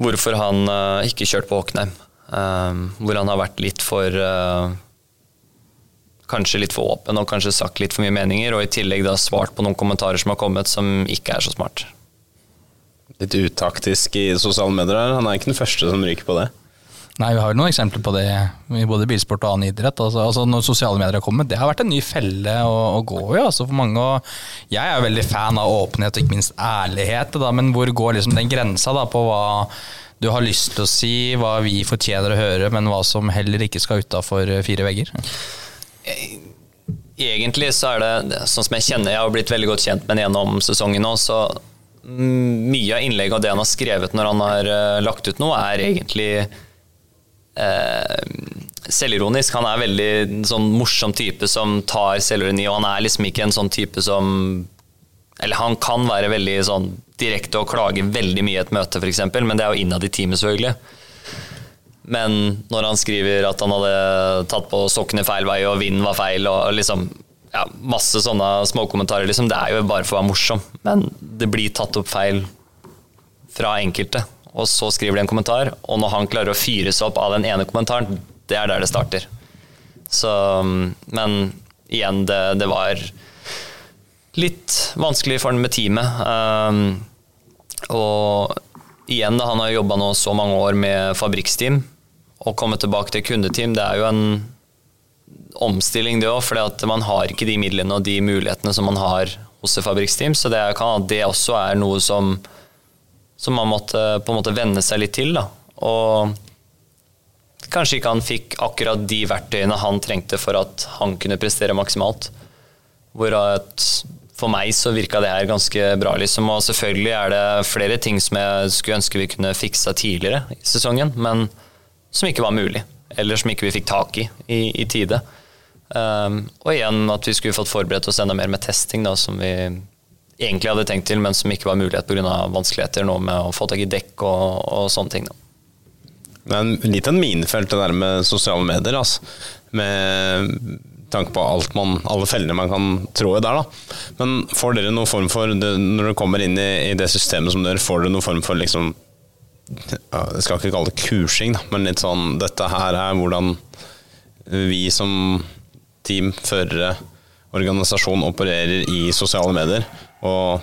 hvorfor han uh, ikke kjørte på Håknheim. Um, hvor han har vært litt for uh, kanskje litt for åpen og kanskje sagt litt for mye meninger, og i tillegg da svart på noen kommentarer som har kommet som ikke er så smart. litt utaktisk i sosiale medier. her. Han er ikke den første som ryker på det. Nei, Vi har jo noen eksempler på det i både bilsport og annen idrett. Altså, altså Når sosiale medier har kommet, det har vært en ny felle å, å gå i altså for mange. Og jeg er jo veldig fan av åpenhet og ikke minst ærlighet, da, men hvor går liksom den grensa da, på hva du har lyst til å si, hva vi fortjener å høre, men hva som heller ikke skal utafor fire vegger? Egentlig så er det sånn som jeg kjenner, jeg har blitt veldig godt kjent med ham gjennom sesongen nå, så mye av innlegget og det han har skrevet når han har uh, lagt ut noe, er egentlig uh, selvironisk. Han er veldig sånn morsom type som tar selvironi, og han er liksom ikke en sånn type som Eller han kan være veldig sånn direkte og klage veldig mye i et møte, f.eks., men det er jo innad i teamet, selvfølgelig. Men når han skriver at han hadde tatt på sokkene feil vei og vinden var feil, og liksom ja, masse sånne småkommentarer, liksom, det er jo bare for å være morsom. Men det blir tatt opp feil fra enkelte, og så skriver de en kommentar. Og når han klarer å fyre seg opp av den ene kommentaren, det er der det starter. Så, men igjen, det, det var litt vanskelig for han med teamet. Um, og igjen, da, han har jobba nå så mange år med fabrikksteam. Å komme tilbake til kundeteam, det er jo en omstilling, det òg. For man har ikke de midlene og de mulighetene som man har hos et fabrikksteam. Så det kan det også er noe som, som man måtte på en måte venne seg litt til. Da. Og kanskje ikke han fikk akkurat de verktøyene han trengte for at han kunne prestere maksimalt. Hvor at for meg så virka det her ganske bra, liksom. Og selvfølgelig er det flere ting som jeg skulle ønske vi kunne fiksa tidligere i sesongen, men som ikke var mulig. Eller som ikke vi fikk tak i i, i tide. Um, og igjen at vi skulle fått forberedt oss enda mer med testing, da, som vi egentlig hadde tenkt til, men som ikke var mulighet pga. vanskeligheter nå med å få tak i dekk og, og sånne ting. Da. Det er litt en minefelt det der med sosiale medier. Altså. Med tanke på alt man, alle fellene man kan trå i der. Da. Men får dere noen form for, når dere kommer inn i, i, det systemet som dere får dere noen form for liksom, Jeg skal ikke kalle det kursing, men litt sånn Dette her er hvordan vi som team, førere, organisasjon opererer i sosiale medier. Og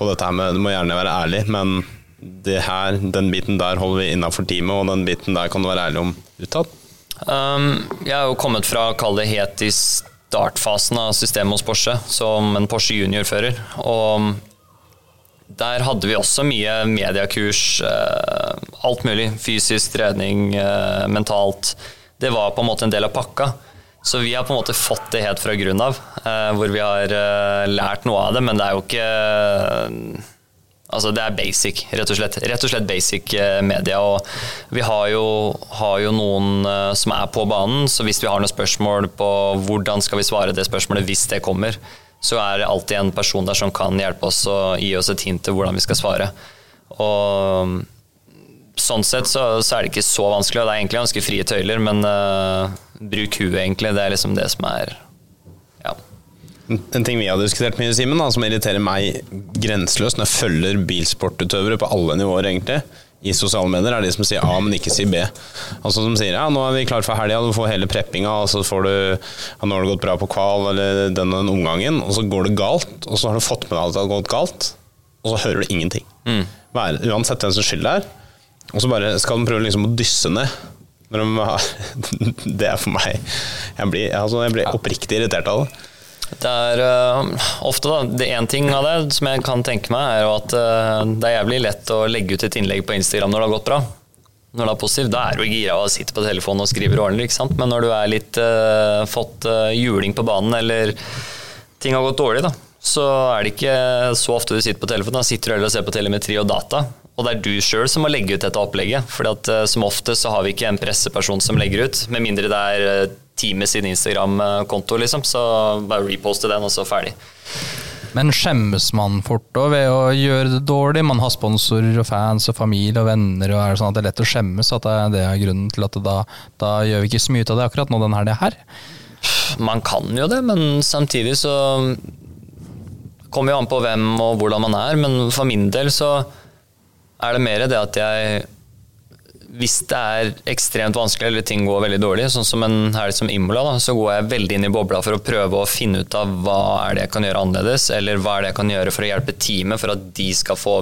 på dette her med Du må gjerne være ærlig, men det her, den biten der holder vi innafor teamet, og den biten der kan du være ærlig om utad. Um, jeg har jo kommet fra å kalle det helt i startfasen av systemet hos Porsche, som en Porsche junior-fører. Og der hadde vi også mye mediekurs, uh, alt mulig. Fysisk trening, uh, mentalt. Det var på en måte en del av pakka. Så vi har på en måte fått det helt fra grunn av, uh, hvor vi har lært noe av det, men det er jo ikke Altså det er basic, rett og slett. Rett og slett basic eh, media. Og vi har jo, har jo, noen eh, som er på banen, så hvis vi har noen spørsmål på hvordan skal vi svare det spørsmålet hvis det kommer, så er det alltid en person der som kan hjelpe oss og gi oss et hint til hvordan vi skal svare. Og sånn sett så, så er det ikke så vanskelig, og det er egentlig ganske frie tøyler, men uh, bruk huet, egentlig. Det er liksom det som er en ting vi har diskutert mye, Simen, som irriterer meg grenseløst når jeg følger bilsportutøvere på alle nivåer, egentlig, i sosiale medier, er de som sier A, men ikke sier B. Altså Som sier ja, nå er vi klar for helga, du får hele preppinga, og så får du ja, nå har det gått bra på kval eller den og den omgangen, og så går det galt, og så har du fått med deg at det har gått galt, og så hører du ingenting. Mm. Uansett hvem som skylder er. Og så bare skal de prøve liksom å dysse ned. Når de har, det er for meg Jeg blir, altså, jeg blir oppriktig irritert av det. Det er uh, ofte da, det En ting av det som jeg kan tenke meg, er at uh, det er jævlig lett å legge ut et innlegg på Instagram når det har gått bra. Når det er positivt, Da er du gira og å sitte på telefonen og skrive ordentlig. ikke sant? Men når du er litt uh, fått juling på banen, eller ting har gått dårlig, da, så er det ikke så ofte du sitter på telefonen. Da sitter du heller og ser på telemetri og data. Og det er du sjøl som må legge ut dette opplegget. For som ofte så har vi ikke en presseperson som legger ut, med mindre det er teamet sin Instagram-konto, liksom. Så bare reposte den, og så ferdig. Men skjemmes man fort da ved å gjøre det dårlig? Man har sponsorer og fans og familie og venner, og er det sånn at det er lett å skjemmes? At det er grunnen til at da, da gjør vi ikke så mye ut av det akkurat nå den helga her? Man kan jo det, men samtidig så kommer jo an på hvem og hvordan man er. Men for min del så er det mer det at jeg hvis det er ekstremt vanskelig eller ting går veldig dårlig, sånn som en helg som Imola, da, så går jeg veldig inn i bobla for å prøve å finne ut av hva er det jeg kan gjøre annerledes, eller hva er det jeg kan gjøre for å hjelpe teamet for at de skal få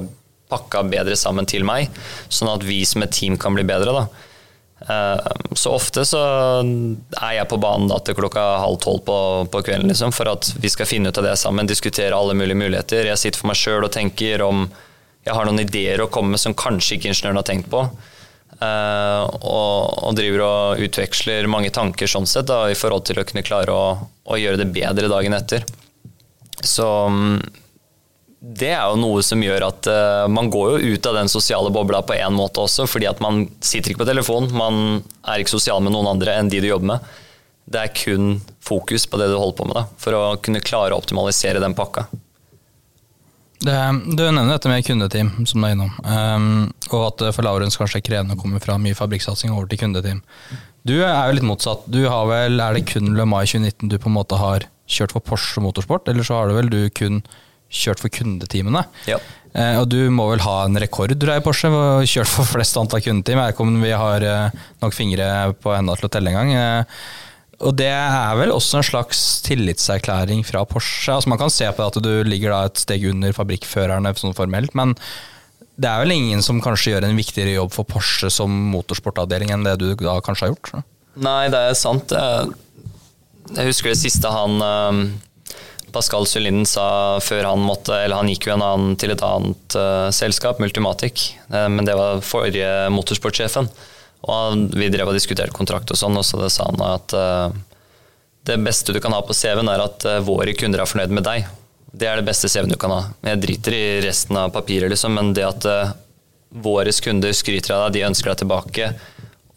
pakka bedre sammen til meg, sånn at vi som et team kan bli bedre. da. Eh, så ofte så er jeg på banen da til klokka halv tolv på, på, kvelden liksom, for at vi skal finne ut av det sammen, diskutere alle mulige muligheter. Jeg sitter for meg sjøl og tenker om jeg har noen ideer å komme med som kanskje ikke ingeniøren har tenkt på. Uh, og, og, driver og utveksler mange tanker sånn sett da, i forhold til å kunne klare å, å gjøre det bedre dagen etter. Så um, det er jo noe som gjør at uh, man går jo ut av den sosiale bobla på en måte også, fordi at man sitter ikke på telefon, man er ikke sosial med noen andre enn de du jobber med. Det er kun fokus på det du holder på med, da, for å kunne klare å optimalisere den pakka. Det, du nevner dette med kundeteam, som du er innom, um, og at for Laurens kanskje er krevende å komme fra mye fabrikksatsing over til kundeteam. Du er jo litt motsatt. Du har vel, Er det kun Le Mai 2019 du på en måte har kjørt for Porsche Motorsport, eller så har du vel du kun kjørt for kundeteamene. Ja. Uh, og du må vel ha en rekord du er i Porsche, kjørt for flest antall kundeteam. Jeg vet ikke om vi har eh, nok fingre på enda til å telle engang. Eh, og det er vel også en slags tillitserklæring fra Porsche. Altså Man kan se på at du ligger et steg under fabrikkførerne sånn formelt, men det er vel ingen som kanskje gjør en viktigere jobb for Porsche som motorsportavdeling enn det du da kanskje har gjort? Så. Nei, det er sant. Jeg husker det siste han Pascal Sylinden sa før han måtte Eller han gikk jo en annen, til et annet uh, selskap, Multimatic, uh, men det var forrige motorsportsjefen. Og vi drev og diskuterte kontrakt og sånn, og så sa han at uh, det beste du kan ha på CV-en, er at våre kunder er fornøyd med deg. Det er det beste CV-en du kan ha. Jeg driter i resten av papiret, liksom, men det at våre kunder skryter av deg, de ønsker deg tilbake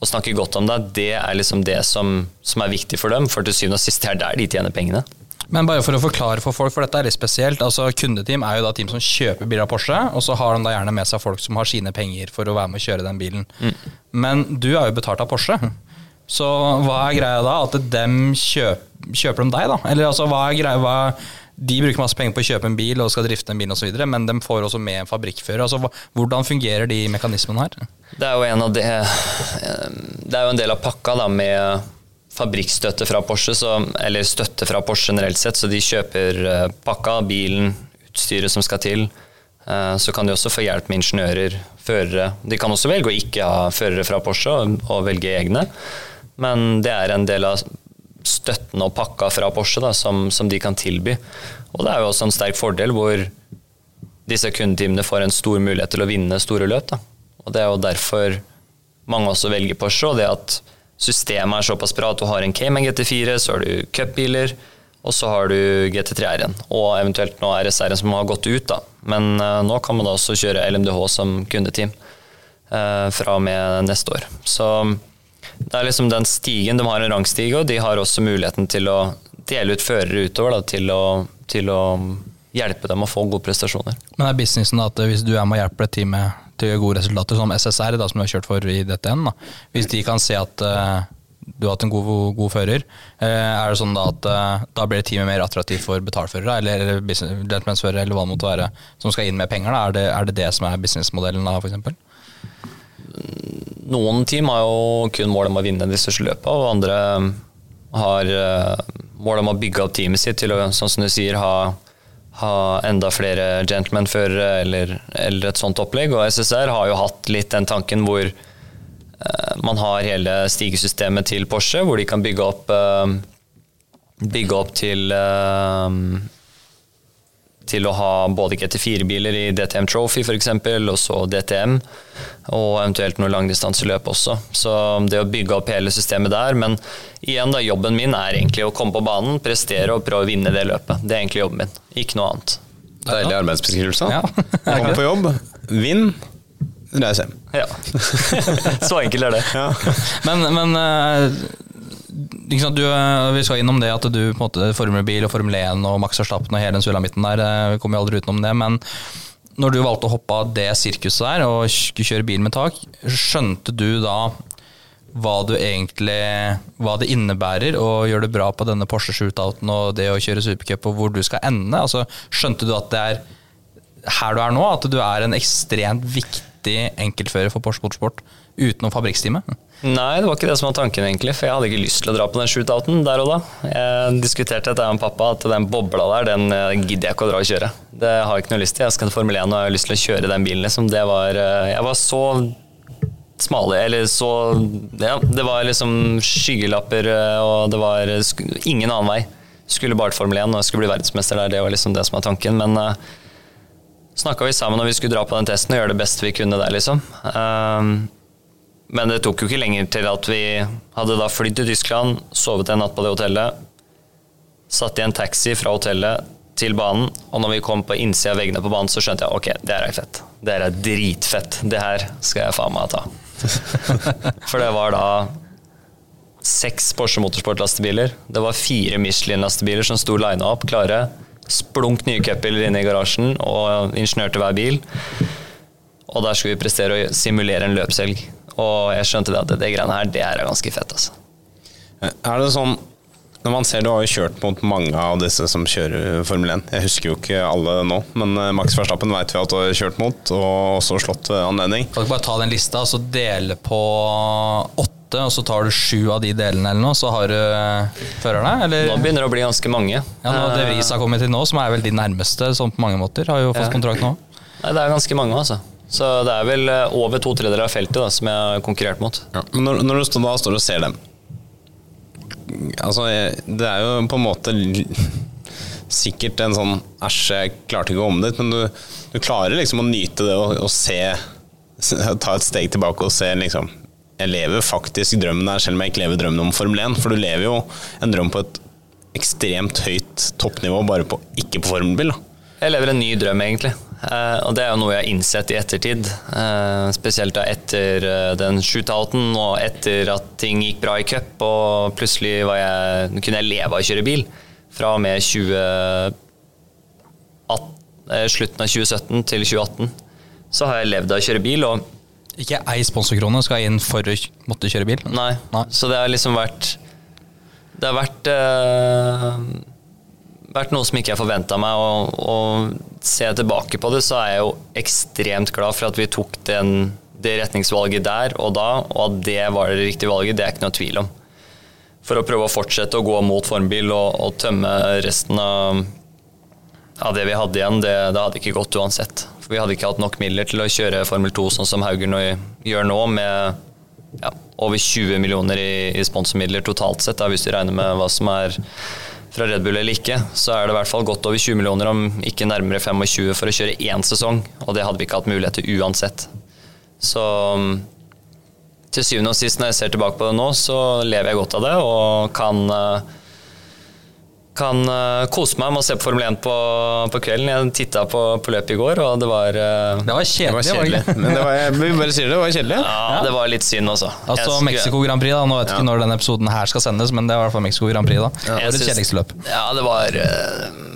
og snakker godt om deg, det er liksom det som, som er viktig for dem. For til syvende og sist, det er der de tjener pengene. Men bare for å forklare for folk, for dette er litt spesielt. altså Kundeteam er jo da team som kjøper biler av Porsche, og så har de da gjerne med seg folk som har sine penger for å være med å kjøre den bilen. Mm. Men du er jo betalt av Porsche. Så hva er greia da? At dem kjøper, kjøper de deg, da? Eller altså, hva er greia? Hva, de bruker masse penger på å kjøpe en bil og skal drifte en bil osv., men de får også med en fabrikkfører. Altså, hvordan fungerer de mekanismene her? Det er jo en av det Det er jo en del av pakka da med fabrikkstøtte fra Porsche, så, eller støtte fra Porsche generelt sett, så de kjøper uh, pakka, bilen, utstyret som skal til. Uh, så kan de også få hjelp med ingeniører, førere. De kan også velge å ikke ha førere fra Porsche og velge egne, men det er en del av støtten og pakka fra Porsche da, som, som, de kan tilby. Og det er jo også en sterk fordel hvor disse kundetimene får en stor mulighet til å vinne store løp. Da. Og Det er jo derfor mange også velger Porsche. og det at systemet er såpass bra at du har en Cayman GT4, så har du cupbiler, og så har du GT3 R-en. Og eventuelt nå RSR-en som har gått ut, da. Men uh, nå kan man da også kjøre LMDH som kundeteam uh, fra og med neste år. Så det er liksom den stigen. De har en rangstige, og de har også muligheten til å dele ut førere utover da, til, å, til å hjelpe dem å få gode prestasjoner. Men er businessen at hvis du er med og hjelper et team med til gode resultater, som SSR, da, som du har kjørt for i DTN. Da. Hvis de kan se at uh, du har hatt en god, god fører, uh, er det sånn da at uh, da blir teamet mer attraktivt for betalførere, eller, eller businessførere, eller hva det måtte være, som skal inn med penger? Er, det, er det det som er businessmodellen da, f.eks.? Noen team har jo kun mål om å vinne de største løpene, og andre har mål om å bygge opp teamet sitt til å, sånn som du sier, ha ha enda flere gentleman-førere eller, eller, et sånt opplegg. Og SSR har jo hatt litt den tanken hvor uh, man har hele stigesystemet til Porsche, hvor de kan bygge opp, uh, bygge opp til uh, til å ha både GT4-biler i DTM Trophy f.eks., og så DTM, og eventuelt noe langdistanseløp også. Så det å bygge opp hele systemet der. Men igjen, da, jobben min er egentlig å komme på banen, prestere og prøve å vinne det løpet. Det er egentlig jobben min, ikke noe annet. Deilig arbeidsbeskrivelse. Ja. Kom på jobb, vinn, reis hjem. Ja. Så enkelt er det. Ja. Men, men eh, du, eh, vi skal innom det at du på en måte former bil og Formel 1 og Max Verstappen og hele den sulamitten der, eh, vi kommer jo aldri utenom det. Men når du valgte å hoppe av det sirkuset der og kjøre bil med tak, skjønte du da hva du egentlig Hva det innebærer å gjøre det bra på denne Porsche Shootouten og det å kjøre supercup, og hvor du skal ende? Altså, skjønte du at det er her du er nå, at du er en ekstremt viktig enkeltfører for Porsche Motorsport utenom fabrikkstime? Nei, det var ikke det som var tanken, egentlig. For jeg hadde ikke lyst til å dra på den shootouten der og da. Jeg diskuterte dette med pappa, at den bobla der, den eh, gidder jeg ikke å dra og kjøre. Det har jeg ikke noe lyst til. Jeg skal til Formel 1 og jeg har lyst til å kjøre den bilen, liksom. Det var eh, Jeg var så smale, eller så Ja, det var liksom skyggelapper, eh, og det var ingen annen vei. Skulle bare til Formel 1 og jeg skulle bli verdensmester der, det var liksom det som var tanken. Men snakka vi sammen når vi skulle dra på den testen og gjøre det beste vi kunne der, liksom. Uh, men det tok jo ikke lenger til at vi hadde da flydd til Tyskland, sovet en natt på det hotellet, satt i en taxi fra hotellet til banen, og når vi kom på innsida av veggene på banen, så skjønte jeg ok, det her er fett. Det her er dritfett. Det her skal jeg faen meg ta. For det var da seks Porsche Motorsport-lastebiler. Det var fire Michelin-lastebiler som sto lina opp, klare. Splunk nye cupbiler inne i garasjen og ingeniør til hver bil. Og der skulle vi prestere å simulere en løpshelg. Og jeg skjønte det at det greiene her, det er ganske fett, altså. Er det sånn når man ser Du har jo kjørt mot mange av disse som kjører Formel 1. Jeg husker jo ikke alle nå, men eh, Max Verstappen vet vi at du har kjørt mot, og også slått anledning. Kan du ikke bare ta den lista og så dele på åtte, og så tar du sju av de delene, eller noe, så har du eh, førerne? Eller? Nå begynner det å bli ganske mange. Ja, nå Det Vris har kommet til nå, som er vel de nærmeste sånn på mange måter, har jo fått ja. kontrakt nå. Nei, Det er ganske mange, altså. Så det er vel eh, over to tredjedeler av feltet da, som jeg har konkurrert mot. Ja. Men når, når, du da står og ser dem Altså, det er jo på en måte sikkert en sånn Æsj, jeg klarte ikke å komme dit, men du, du, klarer liksom å nyte det og, og se Ta et steg tilbake og se liksom Jeg lever faktisk drømmen der, selv om jeg ikke lever drømmen om Formel 1. For du lever jo en drøm på et ekstremt høyt toppnivå, bare på, ikke på formelbil. Jeg lever en ny drøm, egentlig. Uh, og det er jo noe jeg har innsett i ettertid. Uh, spesielt da etter uh, den shootouten og etter at ting gikk bra i cup, og plutselig jeg, kunne jeg leve av å kjøre bil. Fra og med 20, slutten av 2017 til 2018 så har jeg levd av å kjøre bil. Og ikke ei sponsorkrone skal inn for å måtte kjøre bil? Nei. Nei. Så det har liksom vært Det har vært vært noe som ikke jeg forventa meg. Og, og ser jeg tilbake på det, så er jeg jo ekstremt glad for at vi tok den, det retningsvalget der og da, og at det var det riktige valget, det er ikke noe tvil om. For å prøve å fortsette å gå mot formbil og, og tømme resten av, av, det vi hadde igjen, det, det, hadde ikke gått uansett. For vi hadde ikke hatt nok midler til å kjøre Formel 2 sånn som Hauger nå gjør nå, med ja, over 20 millioner i, i sponsormidler totalt sett, da, hvis du regner med hva som er fra Red Bull eller ikke, så er det i hvert fall godt over 20 millioner, om ikke nærmere 25, for å kjøre én sesong. Og det hadde vi ikke hatt mulighet til uansett. Så mm, til syvende og sist, når jeg ser tilbake på det nå, så lever jeg godt av det og kan uh, kan uh, kose meg med å se på Formel 1 på, på kvelden. Jeg titta på, på løpet i går, og det var uh, Det var kjedelig. Det var kjedelig. Men det var, vi bare sier det, det var kjedelig. Ja, ja, det var litt synd også. Altså jeg, Mexico Grand Prix, da. Nå vet jeg ja. ikke når denne episoden her skal sendes, men det var i hvert fall Mexico Grand Prix, da. Ja. Det var det kjedeligste løp. Ja, det var uh,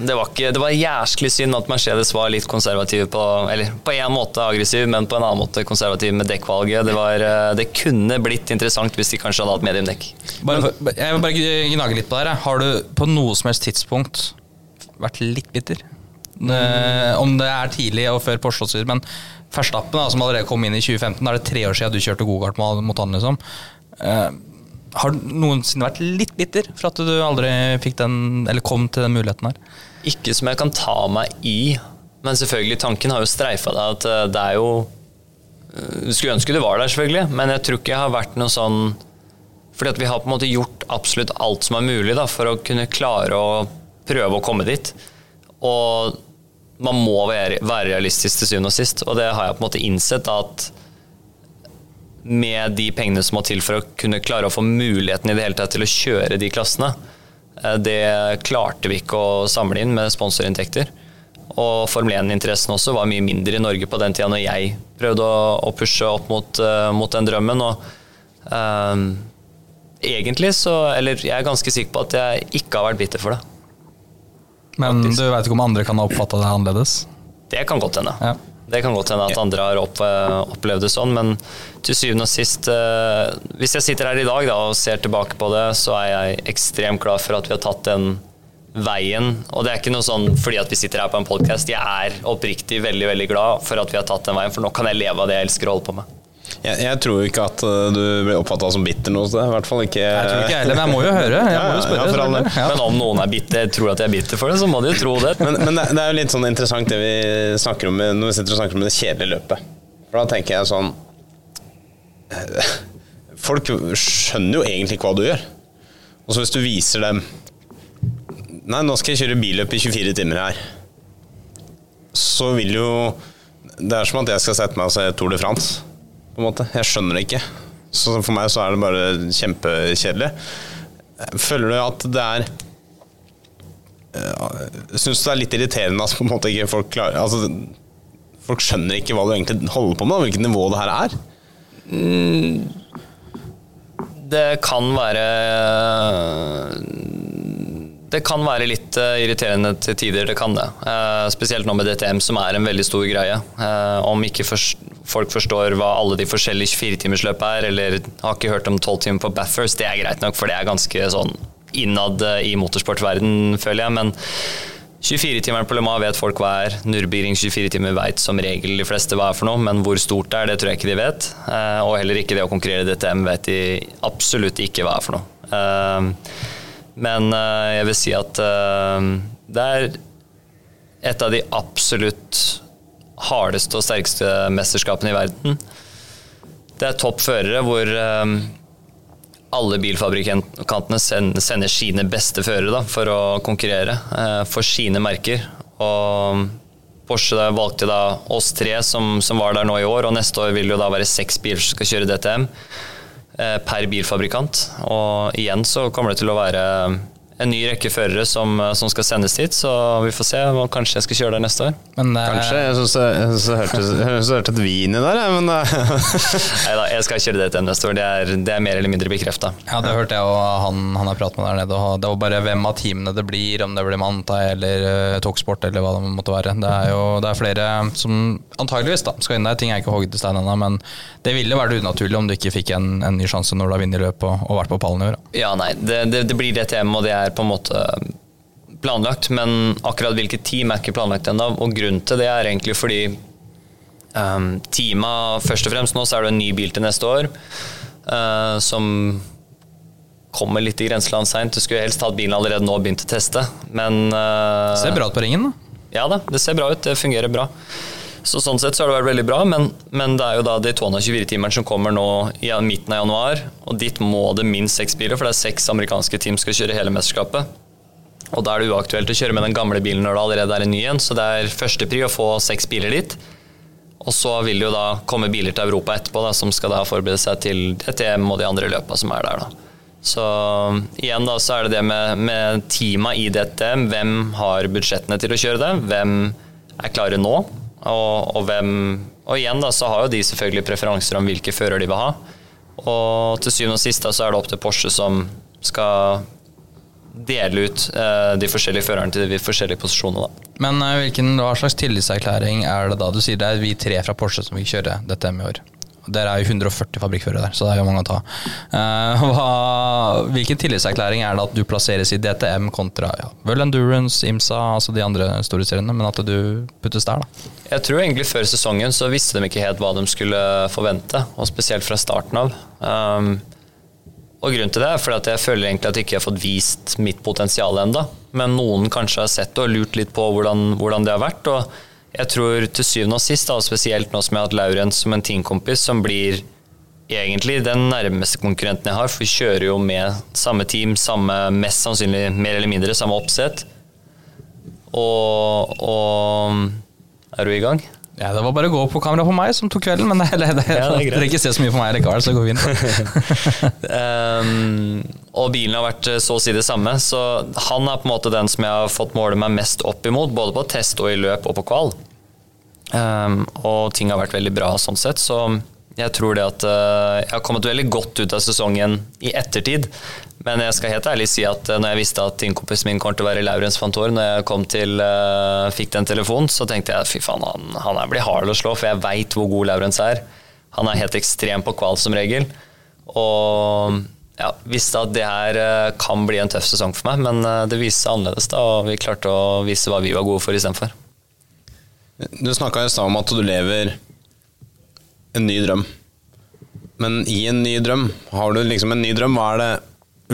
det var, ikke, det var jæsklig synd at Mercedes var litt konservativ på Eller på en måte aggressiv, men på en annen måte konservativ med dekkvalget. Det, var, det kunne blitt interessant hvis de kanskje hadde hatt mediumdekk. Bare, jeg vil bare gnage litt på det her. Har du på noe som helst tidspunkt vært litt bitter? Mm. Om det er tidlig og før Porsche, men Verstappen, som allerede kom inn i 2015, da er det tre år siden du kjørte gokart mot han, liksom. Uh, har du noensinne vært litt bitter for at du aldri fikk den, eller kom til den muligheten her? Ikke som jeg kan ta meg i, men selvfølgelig, tanken har jo streifa deg at eh, det er jo Du skulle ønske du var der, selvfølgelig, men jeg tror ikke jeg har vært noe sånn Fordi at vi har på en måte gjort absolutt alt som er mulig da, for å kunne klare å prøve å komme dit. Og man må være, være realistisk til syvende og sist, og det har jeg på en måte innsett at med de pengene som må til for å kunne klare å få muligheten i det hele tatt til å kjøre de klassene. Eh, det klarte vi ikke å samle inn med sponsorinntekter. Og Formel 1-interessen også var mye mindre i Norge på den tida når jeg prøvde å, pushe opp mot, uh, mot den drømmen. Og um, egentlig så Eller jeg er ganske sikker på at jeg ikke har vært bitter for det. Men Faktisk. du veit ikke om andre kan ha oppfatta det annerledes? Det kan godt hende. Ja. Det kan godt hende at andre har opp, eh, opplevd det sånn, men til syvende og sist eh, Hvis jeg sitter her i dag da, og ser tilbake på det, så er jeg ekstremt glad for at vi har tatt den veien Og det er ikke noe sånn fordi at vi sitter her på en podkast. Jeg er oppriktig veldig veldig glad for at vi har tatt den veien, for nå kan jeg leve av det jeg elsker å holde på med. Jeg, jeg tror jo ikke at uh, du blir oppfatta som bitter noe sted. I hvert fall ikke Jeg tror ikke heller, men jeg må jo høre. Jeg må jo spørre. Ja. Ja. Men om noen er bitter, tror at jeg er bitter for det, så må de jo tro det. Men, men det, det er jo litt sånn interessant det vi snakker om når vi sitter og snakker om det kjedelige løpet. For da tenker jeg sånn eh, Folk skjønner jo egentlig ikke hva du gjør. Og så hvis du viser dem Nei, nå skal jeg kjøre billøp i 24 timer her. Så vil jo Det er som at jeg skal sette meg og se Tour de France. På en måte. Jeg skjønner det ikke. Så for meg så er det bare kjempekjedelig. Føler du at det er Syns du det er litt irriterende at på en måte ikke folk klarer altså, Folk skjønner ikke hva du egentlig holder på med, hvilket nivå det her er. Det kan være Det kan være litt eh, irriterende til tider, det kan det. Eh, spesielt nå med DTM, som er en veldig stor greie. Eh, om ikke folk forstår hva alle de forskjellige 24-timersløp er, eller har ikke hørt om 12 timer på Bathurst, det er greit nok, for det er ganske sånn innad i motorsportverden, føler jeg. men 24-timeren på Le Mans vet folk hva er. Nürburgring 24 timer vet som regel de fleste hva er for noe, men hvor stort det er, det tror jeg ikke de vet. Og heller ikke det å konkurrere i DTM vet de absolutt ikke hva er for noe. Men eh, jeg vil si at eh, det er et av de absolutt hardeste og sterkeste mesterskapene i verden. Det er topp førere hvor eh, alle bilfabrikantene sender sine beste førere da, for å konkurrere for sine merker. Og Porsche valgte da oss tre som, som var der nå i år, og neste år vil det jo da være seks biler som skal kjøre DTM per bilfabrikant. Og igjen så kommer det til å være en ny rekke førere som, som skal sendes dit, så vi får se. Kanskje jeg skal kjøre der neste år. Men eh, Kanskje. Jeg syns jeg synes jeg hørte, jeg synes jeg hørte et vin i der, men Nei da, jeg skal kjøre DTM neste år. Det er, det er mer eller mindre bekrefta. Ja, det hørte jeg, og han, han har pratet med der nede. Og det var bare hvem av teamene det blir, om det blir Manta eller uh, Toksport eller hva det måtte være. Det er jo det er flere som antageligvis da, skal inn der. Ting er ikke hogd i stein ennå, men det ville vært unaturlig om du ikke fikk en, en ny sjanse når du har vunnet løpet og, og vært på pallen i år. Ja, nei, det, det, det blir DTM, og det er på en måte planlagt, men akkurat hvilket team er ikke planlagt ennå. Og grunnen til det er egentlig fordi um, teama Først og fremst nå så er det en ny bil til neste år uh, som kommer litt i grenseland seint. Du skulle helst hatt bilen allerede nå og begynt å teste, men det Ser bra ut på ringen, da. ja da, det ser bra ut. Det fungerer bra. Så Sånn sett så har det vært veldig bra, men, men det er jo da Daytona 24-timeren som kommer nå i midten av januar. Og dit må det minst seks biler, for det er seks amerikanske team som skal kjøre hele mesterskapet. Og da er det uaktuelt å kjøre med den gamle bilen når det allerede er en ny en, så det er førstepri å få seks biler dit. Og så vil det jo da komme biler til Europa etterpå da, som skal da forberede seg til DTM og de andre løpa som er der. da. Så igjen da så er det det med, med teama i DTM. Hvem har budsjettene til å kjøre det? Hvem er klare nå? Og, og, hvem, og igjen da så har jo de selvfølgelig preferanser om hvilke fører de vil ha. Og til syvende og sist så er det opp til Porsche som skal dele ut eh, de forskjellige førerne til de forskjellige posisjonene. da. Men eh, hvilken, hva slags tillitserklæring er det da? Du sier det er vi tre fra Porsche som vil kjøre dette med i år. Dere er jo 140 fabrikkførere der, så det er jo mange å ta. Uh, hva, hvilken tillitserklæring er det at du plasseres i DTM kontra ja, World Endurance, IMSA, altså de andre store seriene, men at du puttes der, da? Jeg tror egentlig før sesongen så visste de ikke helt hva de skulle forvente, og spesielt fra starten av. Um, og grunnen til det er fordi at jeg føler egentlig at jeg ikke har fått vist mitt potensial enda. Men noen kanskje har sett det og lurt litt på hvordan, hvordan det har vært. Og jeg tror til syvende og sist, da, spesielt nå som jeg har hatt Laurens som en teamkompis, som blir egentlig den nærmeste konkurrenten jeg har, for vi kjører jo med samme team, samme, mest sannsynlig mer eller mindre samme oppsett. Og, og Er du i gang? Ja, Det var bare å gå på kamera på meg som tok kvelden, men det, det, det, Ja, det er dere ikke ser så mye på meg likevel, så det går fint. um, og bilen har vært eh, så å si det samme, så han er på en måte den som jeg har fått måle meg mest opp imot, både på test og i løp og på kval. Um, og ting har vært veldig bra sånn sett, så jeg tror det at eh, jeg har kommet veldig godt ut av sesongen i ettertid. Men jeg skal helt ærlig si at eh, når jeg visste at teamkompisen min kom til å være Laurens Fantor, når jeg kom til, eh, fikk den telefonen, så tenkte jeg fy faen, han, han blir hard å slå, for jeg veit hvor god Laurens er. Han er helt ekstrem på kval som regel. Og ja, visste at det her kan bli en tøff sesong for meg, men det viste seg annerledes, da, og vi klarte å vise hva vi var gode for istedenfor. Du snakka i stad om at du lever en ny drøm. Men i en ny drøm, har du liksom en ny drøm? Hva er det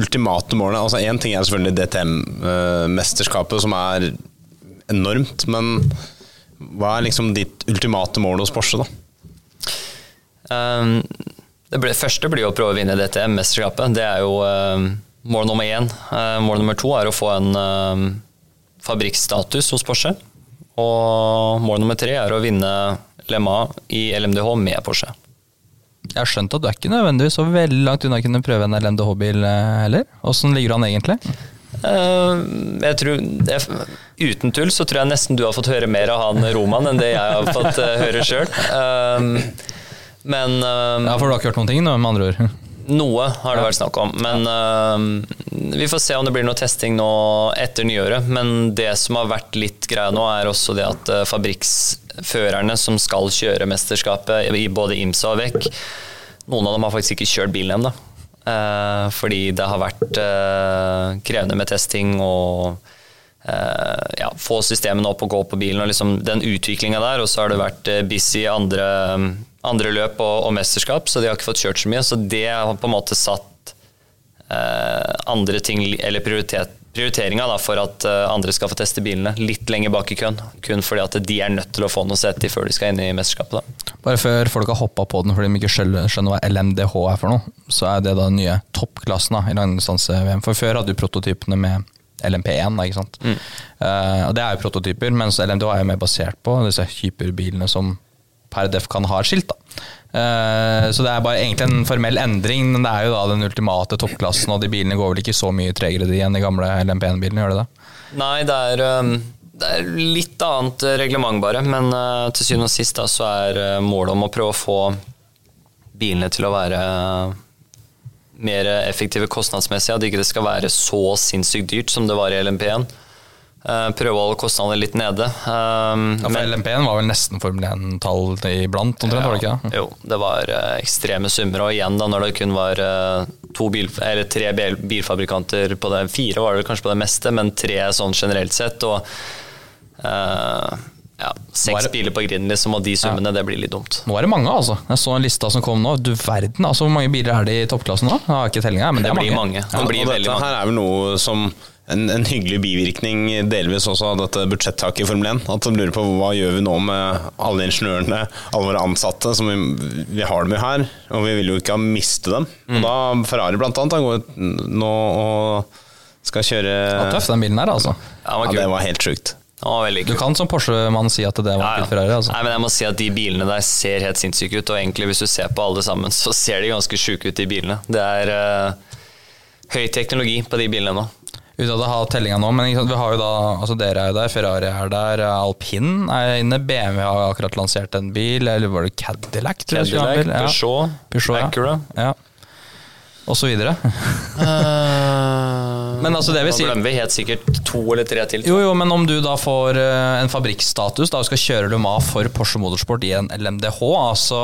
ultimate målet? Altså Én ting er selvfølgelig DTM-mesterskapet, som er enormt. Men hva er liksom ditt ultimate mål hos Porsche, da? Um, det ble, første blir jo å prøve å vinne DTM-mesterskapet. Det er jo um, mål nummer én. Uh, mål nummer to er å få en um, fabrikkstatus hos Porsche. Og mål nummer tre er å vinne Le Mans i LMDH med Porsche. Jeg har skjønt at du er ikke nødvendigvis så veldig langt unna å kunne prøve en LMDH-bil heller. Åssen ligger du an egentlig? Uh, jeg tror, jeg, uten tull så tror jeg nesten du har fått høre mer av han Roman enn det jeg har fått uh, høre sjøl. Uh, men Ja, For du har ikke hørt noen ting, med andre ord? Noe har det vært snakk om. Men vi får se om det blir noe testing nå etter nyåret. Men det som har vært litt greia nå, er også det at fabrikksførerne som skal kjøre mesterskapet i både IMSA og VEC, noen av dem har faktisk ikke kjørt bilen ennå. Eh, fordi det har vært eh, krevende med testing og eh, ja, få systemene opp og gå på bilen. og liksom Den utviklinga der. Og så har det vært busy andre, andre løp og, og, mesterskap, så de har ikke fått kjørt så mye. Så det har på en måte satt andre ting, eller prioritet prioriteringa for at andre skal få teste bilene litt lenger bak i køen. Kun fordi at de er nødt til å få noe sett i før de skal inn i mesterskapet. Da. Bare før folk har hoppa på den fordi de ikke skjønner hva LMDH er for noe, så er det da den nye toppklassen da, i langdistanse-VM. For før hadde du prototypene med LMP1, da, ikke sant. Mm. Uh, og det er jo prototyper, mens LMDH er jo mer basert på disse hyperbilene som per def kan ha et skilt. da. Uh, så det er bare egentlig en formell endring, men det er jo da den ultimate toppklassen, og de bilene går vel ikke så mye tregere de enn de gamle LMP1-bilene, gjør det det? Nei, det er, um, det er litt annet reglement bare, men uh, til syvende og sist da, så er uh, målet om å prøve å få bilene til å være mer effektive kostnadsmessig, at ikke det skal være så sinnssykt dyrt som det var i LMP1. Uh, prøve å holde kostnadene litt nede. Um, ja, for LMP-en var vel nesten Formel 1-tall iblant, omtrent? Ja, var det ikke? Jo, det var uh, ekstreme summer. Og igjen, da, når det kun var uh, bil, tre bil, bilfabrikanter på det, fire var det kanskje på det meste, men tre sånn generelt sett. og ja, Seks biler på grinden, liksom, og de summene, ja. det blir litt dumt. Nå er det mange, altså. Jeg så en lista som kom nå. Du verden, altså Hvor mange biler er det i toppklassen nå? Jeg har ikke tellinga, men det, det blir mange. mange. Ja, og dette her er vel noe som en, en, hyggelig bivirkning delvis også av dette budsjettaket i Formel 1. At de lurer på hva gjør vi nå med alle ingeniørene, alle våre ansatte, som vi, vi har dem jo her, og vi vil jo ikke miste dem. Mm. Og da Ferrari blant annet går ut nå og skal kjøre ja, Tøff den bilen her, altså. Ja, ja det var helt sjukt. Du kan som Porsche-mann si at det var ja, ja. Ferrari. Altså. Nei, men jeg må si at De bilene der ser helt sinnssyke ut, og egentlig hvis du ser på alle sammen, så ser de ganske sjuke ut, de bilene. Det er uh, høy teknologi på de bilene nå uten at jeg har tellinga nå, men vi har jo da, altså dere er jo der, Ferrari er der, Alpin er inne, BMW har akkurat lansert en bil, eller var det Cadillac? Cadillac, ja. Peugeot, Peugeot Acura. Ja. Og så videre. men altså det vil si Nå glemmer vi helt sikkert to eller tre til. Jo, jo, men om du da får uh, en fabrikkstatus da, skal kjøre Luma for Porsche Motorsport i en LMDH, altså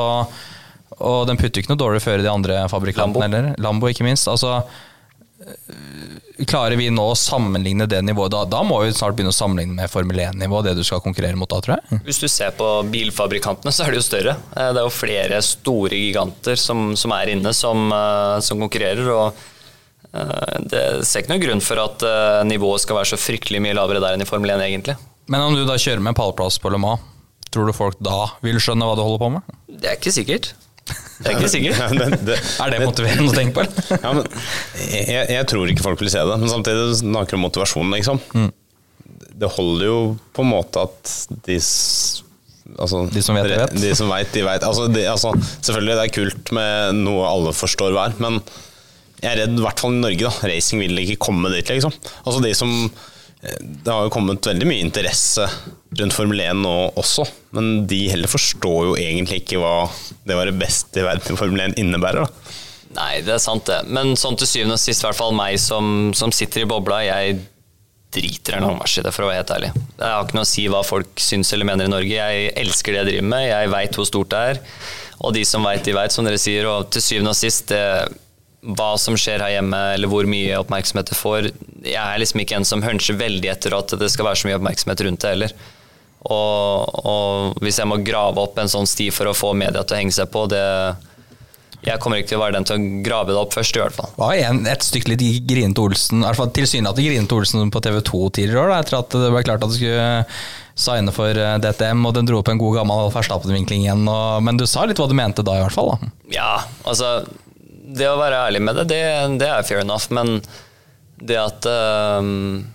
og den putter ikke noe dårlig før de andre fabrikantene Lambo. Lambo, ikke minst. Altså, Klarer vi nå å sammenligne det nivået? Da, da må vi snart begynne å sammenligne med Formel 1-nivå, det du skal konkurrere mot da, tror jeg. Hvis du ser på bilfabrikantene, så er det jo større. Eh, det er jo flere store giganter som, som er inne, som, eh, som, konkurrerer. og eh, Det ser ikke noen grunn for at nivået skal være så fryktelig mye lavere der enn i Formel 1, egentlig. Men om du da kjører med pallplass på Le Mans, tror du folk da vil skjønne hva du holder på med? Det er ikke sikkert. Det er ikke sikkert. Ja, det, det, er det motiverende å tenke på? ja, men, jeg, jeg, tror ikke folk vil se det, men samtidig snakker du om motivasjon, liksom. Mm. Det holder jo på en måte at de Altså, de som vet, vet. De som vet, de vet. Altså, de, altså, selvfølgelig det er kult med noe alle forstår hva er, men jeg er redd, i hvert fall i Norge, da. Racing vil ikke komme dit, liksom. Altså de som det har jo kommet veldig mye interesse rundt Formel 1 nå også, men de heller forstår jo egentlig ikke hva det å være best i verden i Formel 1 innebærer. da. Nei, det er sant det. Men sånn til syvende og sist, i hvert fall meg som, som sitter i bobla, jeg driter en marsj i det, for å være helt ærlig. Jeg har ikke noe å si hva folk syns eller mener i Norge. Jeg elsker det jeg driver med, jeg veit hvor stort det er. Og de som veit, de veit, som dere sier. Og til syvende og sist, det hva som skjer her hjemme, eller hvor mye oppmerksomhet det får. Jeg er liksom ikke en som huncher veldig etter at det skal være så mye oppmerksomhet rundt det heller. Og, og hvis jeg må grave opp en sånn sti for å få media til å henge seg på, det jeg kommer ikke til å være den til å grave det opp først, i hvert fall. Det var en, et stykke litt grinete Olsen, i hvert fall tilsynelatende grinete Olsen på TV 2 tidligere år, etter at det ble klart at du skulle signe for eh, DTM, og den dro opp en god gammel Verstappen-vinkling igjen. Og, men du sa litt hva du mente da, i hvert fall. da. Ja, altså Det å være ærlig med det, det, det er fair enough, men det at um,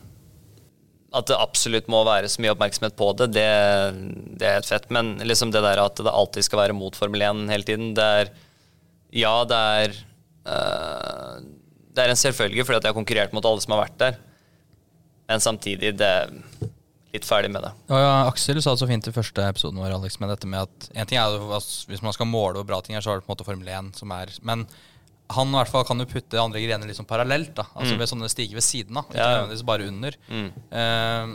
at det absolutt må være så mye oppmerksomhet på det, det, det er helt fett. Men liksom det der at det alltid skal være mot Formel 1 hele tiden, det er Ja, det er uh, Det er en selvfølge fordi at jeg har konkurrert mot alle som har vært der. Men samtidig, det er litt ferdig med det. Ja, ja, Aksel sa det så fint i første episoden vår, Alex, med dette med at en ting er altså, Hvis man skal måle hvor bra ting er, så er det på en måte Formel 1 som er Men han i hvert fall kan jo putte andre grener liksom parallelt. da Altså ved sånne stiger ved siden av, ikke nødvendigvis bare under. Eh,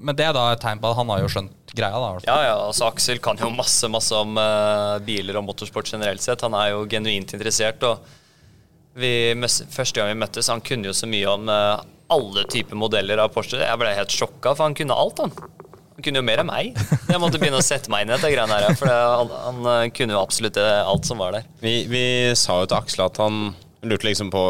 men det er da et tegn på at han har jo skjønt greia. da. Ja, ja, altså Aksel kan jo masse masse om uh, biler og motorsport generelt sett. Han er jo genuint interessert. og vi, Første gang vi møttes, han kunne jo så mye om uh, alle typer modeller av Porsche. Jeg ble helt sjokka, for han kunne alt, han. Han kunne jo mer enn meg. Jeg måtte begynne å sette meg inn i dette greiene her, for han, han eh, kunne jo absolutt alt som var der. Vi, vi sa jo til Aksel at han lurte liksom på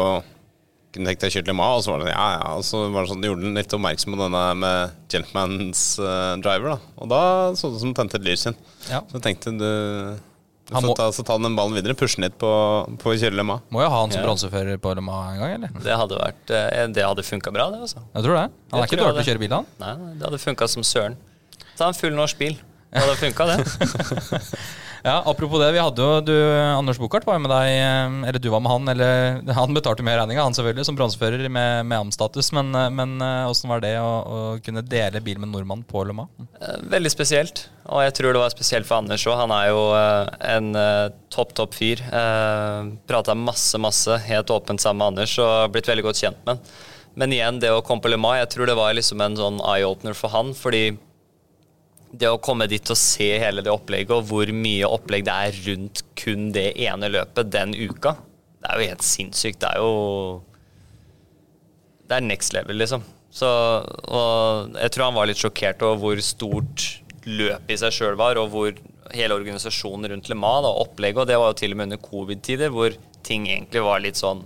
kunne tenkt deg å kjøre til Le og så var det sånn, ja, ja, og så var det sånn, gjorde han litt oppmerksom på denne med Gentleman's eh, driver, da. Og da så det ut som tente et lys igjen. Ja. Så tenkte du, Han må- ta, så ta den ballen videre, pushe den litt på, på å kjøre Le Må jo ha han som Ja. bronsefører på Lema en gang, eller? Det hadde, vært, eh, det hadde funka bra, det. altså. Jeg tror det. Han er ikke dårlig til å kjøre bil, han. Nei, det hadde funka som søren. Ta en full norsk bil. Det hadde funka, det. Ja, Apropos det, vi hadde jo du, Anders Buchardt var jo med deg, eh, eller du var med han, eller han betalte mer med regninga, han selvfølgelig, som bronsefører med, med AM-status, men, eh, men eh, åssen var det å, å kunne dele bil med en nordmann på Le Mans? Eh, Veldig spesielt. Og jeg tror det var spesielt for Anders òg. Han er jo eh, en eh, topp, topp fyr. Prata masse, masse, helt åpent sammen med Anders og blitt veldig godt kjent med han. Men igjen, det å komme på Le Mans, jeg tror det var liksom en sånn eye-opener for han. Fordi det å komme dit og se hele det opplegget, og hvor mye opplegg det er rundt kun det ene løpet den uka, det er jo helt sinnssykt. Det er jo det er next level, liksom. Så, og jeg tror han var litt sjokkert over hvor stort løpet i seg sjøl var, og hvor hele organisasjonen rundt Le Mans og opplegget, og det var jo til og med under covid-tider, hvor ting egentlig var litt sånn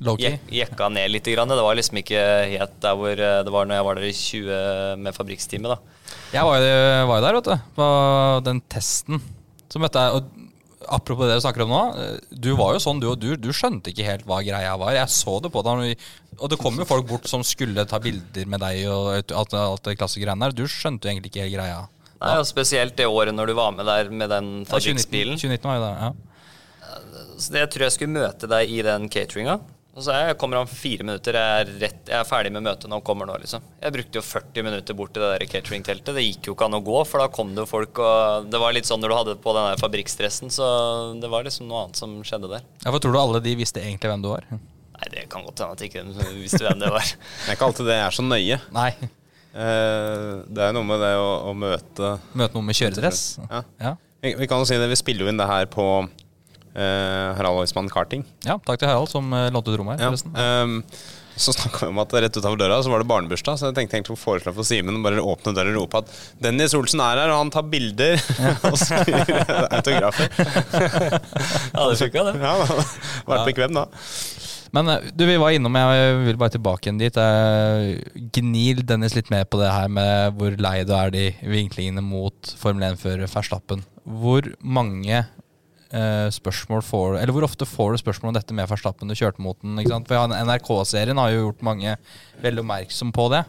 Low-key. jekka ned litt. Grann. Det var liksom ikke helt der hvor eh, det var når jeg var der i 20 med fabrikksteamet. da. Jeg var jo, var jo der, vet du, på den testen. Så møtte jeg og Apropos det du snakker om nå. eh, Du var jo sånn, du og du. Du skjønte ikke helt hva greia var. Jeg så det på deg. Og det kom jo folk bort som skulle ta bilder med deg og alt, alt det klassegreiene der. Du skjønte jo egentlig ikke helt greia. Nei, og Spesielt det året når du var med der med den Ja, 2019, 2019 var jo det, ja. Så jeg tror jeg skulle møte deg i den cateringa. Og så jeg kommer om fire minutter, jeg er, rett, jeg er ferdig med møtet nå, kommer nå, liksom. Jeg brukte jo 40 minutter bort til det der cateringteltet. Det gikk jo ikke an å gå, for da kom det jo folk, og det var litt sånn når du hadde på den der fabrikkstressen, så det var liksom noe annet som skjedde der. Ja, For tror du alle de visste egentlig hvem du var? Nei, det kan godt hende at ikke de visste hvem det var. Det er ikke alltid det er så nøye. Nei. Eh, det er noe med det å, å møte Møte noen med kjøredress? Ja. Ja. Vi, vi kan jo si det, vi spiller jo inn det her på eh, Harald Oismann Karting. ja. Takk til Harald som uh, lånte ut rommet her, Ja. ehm, så snakka vi om at rett utover døra så var det barnebursdag, så jeg tenkte egentlig å foreslå for Simen å bare åpne døra og rope at Dennis Olsen er her, og han tar bilder og skriver autografer. Ja, det funka, det. Ja, Vært bekvem, da. Men eh, du, vi var innom, jeg vil bare tilbake igjen dit. Gnil Dennis litt mer på det her med hvor lei du er de vinklingene mot Formel 1-fører Verstappen. Hvor mange eh, spørsmål får Eller hvor ofte får du spørsmål om dette med Verstappen du kjørte mot den? Ikke sant? For NRK-serien har jo gjort mange veldig oppmerksom på det.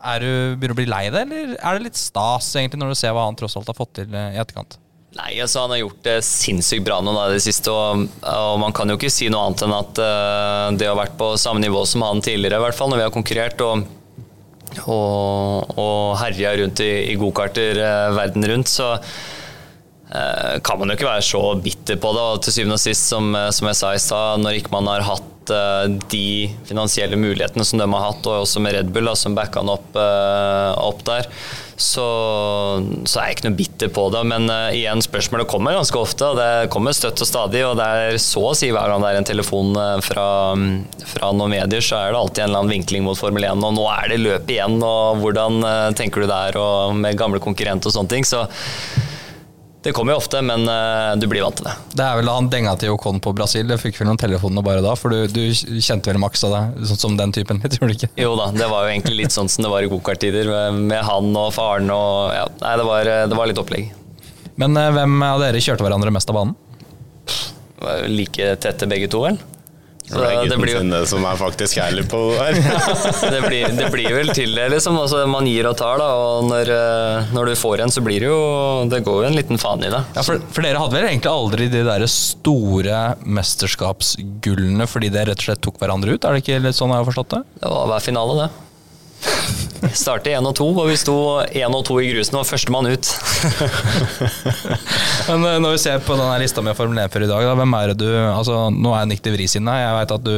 Er du, begynner å bli lei det, eller er det litt stas egentlig når du ser hva han tross alt har fått til eh, i etterkant? Nei, altså Han har gjort det sinnssykt bra nå da, i det siste. Og, og man kan jo ikke si noe annet enn at uh, det har vært på samme nivå som han tidligere, i hvert fall når vi har konkurrert. Og, og, og herja rundt i, i gokarter uh, verden rundt. Så kan man jo ikke være så bitter på det. Og til syvende og sist, som, eh, som jeg sa i stad, når ikke man har hatt eh, de finansielle mulighetene som de har hatt, og også med Red Bull da, som backa han opp, eh, opp der, så, så er jeg ikke noe bitter på det. Men uh, igjen, spørsmålet kommer ganske ofte, og det kommer støtt og stadig. Og det er så å si hver gang det er en telefon fra, fra noen medier, så er det alltid en eller annen vinkling mot Formel 1. Og nå er det løp igjen, og hvordan tenker du der, og med gamle konkurrenter og sånne ting. Så det kommer jo ofte, men uh, du blir vant til det. Det er vel da han denga til Ocon på Brasil. Jeg fikk vel noen telefoner bare da, for du, du kjente vel Max av deg sånn som den typen Jeg tror du ikke? Jo da, det var jo egentlig litt sånn som det var i gokarttider, med, han og faren og ja, Nei, det var, det var litt opplegg. Men uh, hvem av dere kjørte hverandre mest av banen? Like tette begge to, vel? Så det er gutten sin det som er faktisk ærlig på det her. det, blir, det blir vel til det, liksom. Altså, man gir og tar, da. Og når, eh, når, du får en, så blir det jo Det går jo en liten faen i det. Ja, for, for, dere hadde vel egentlig aldri de der store mesterskapsgullene fordi dere rett og slett tok hverandre ut? Er det ikke litt sånn jeg har forstått det? Det var hver finale, det. Starte én og to, og vi sto én og to i grusen og var førstemann ut. Men eh, når vi ser på denne lista med Formel 1 for i dag, da, hvem er det du altså, Nå er Nick de Vries inne. Jeg vet at du,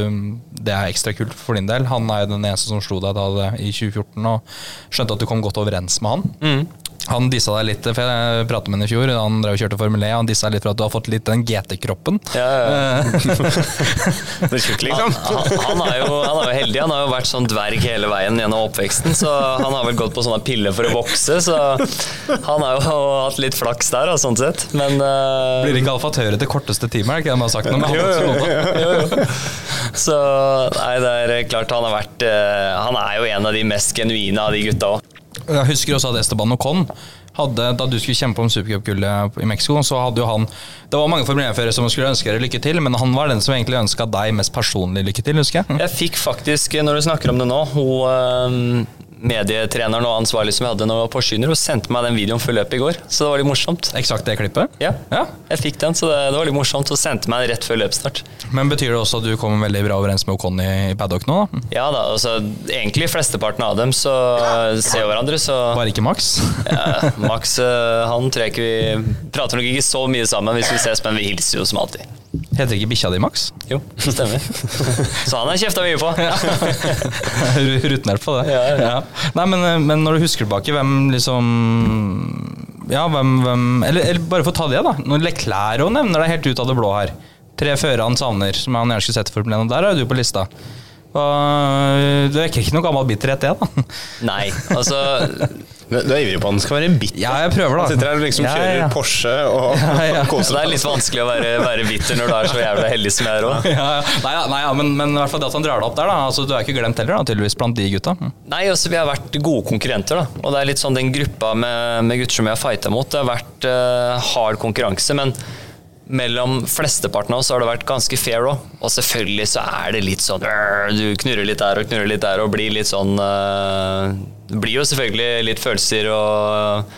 det er ekstra kult for din del. Han er jo den eneste som slo deg da i 2014, og skjønte at du kom godt overens med han. Mm. Han dissa deg litt, for jeg pratet med henne i fjor. Han drev og kjørte Formel E. Han dissa litt for at du har fått litt den GT-kroppen. Ja, ja. det er tjukk, liksom. Han, han, er jo, han, er jo, heldig. Han har jo vært sånn dverg hele veien gjennom oppveksten. Så han har vel gått på sånne piller for å vokse, så han har jo hatt litt flaks der, sånn sett. Men uh, Blir ikke alfatøret til korteste time, er det ikke det de har sagt noe med? Jo, jo, jo, Så nei, det er klart han har vært uh, Han er jo en av de mest genuine av de gutta òg. Jeg husker også at Esteban Ocon hadde, da du skulle kjempe om supercupgullet i Mexico, så hadde jo han Det var mange formuleringsførere som skulle ønske dere lykke til, men han var den som egentlig ønska deg mest personlig lykke til, husker jeg. Jeg fikk faktisk, når du snakker om det nå, hun medietreneren og ansvarlig som jeg hadde når jeg var og sendte meg den videoen før løpet i går. Så det var litt morsomt. Eksakt det klippet? Ja, ja. jeg fikk den, så det, det, var litt morsomt. Og sendte meg den rett før løpsstart. Men Betyr det også at du kommer veldig bra overens med Ocon i, i paddock nå? da? Ja da, altså egentlig flesteparten av dem så ser hverandre, så Bare ikke Max? ja, Max eh, han tror jeg ikke vi prater nok ikke så mye sammen hvis vi ses, men vi hilser jo som alltid. Heter ikke bikkja di Max? Jo, det stemmer. Så han har kjefta mye på. Rutinert på det. Ja, ja. Ja. Nei, men, eh, men, når du husker tilbake, hvem liksom Ja, hvem, hvem eller, eller, bare for å ta det, da. Når Leclerc nevner deg helt ut av det blå her. Tre førere han savner, som han gjerne skulle sett for problemet. Der er du på lista. Det vekker ikke noe gammel bitterhet, det, da. Nei, altså Du er ivrig på at den skal være bitter? Ja, jeg prøver da Han sitter her og liksom kjører ja, ja. Porsche og ja, koser Det er litt vanskelig å være, være, bitter når du er så jævla heldig som jeg er òg. Nei, nei men, men, i hvert fall det at han drar det opp der, da. Altså, du er ikke glemt heller, da, tydeligvis, blant de gutta. Nei, altså, vi har vært gode konkurrenter, da. Og det er litt sånn den gruppa med, med gutter som vi har fighta mot. Det har vært uh, hard konkurranse. men mellom flesteparten av oss har det vært ganske fair òg. Og selvfølgelig så er det litt sånn Du knurrer litt der og knurrer litt der og blir litt sånn Det blir jo selvfølgelig litt følelser og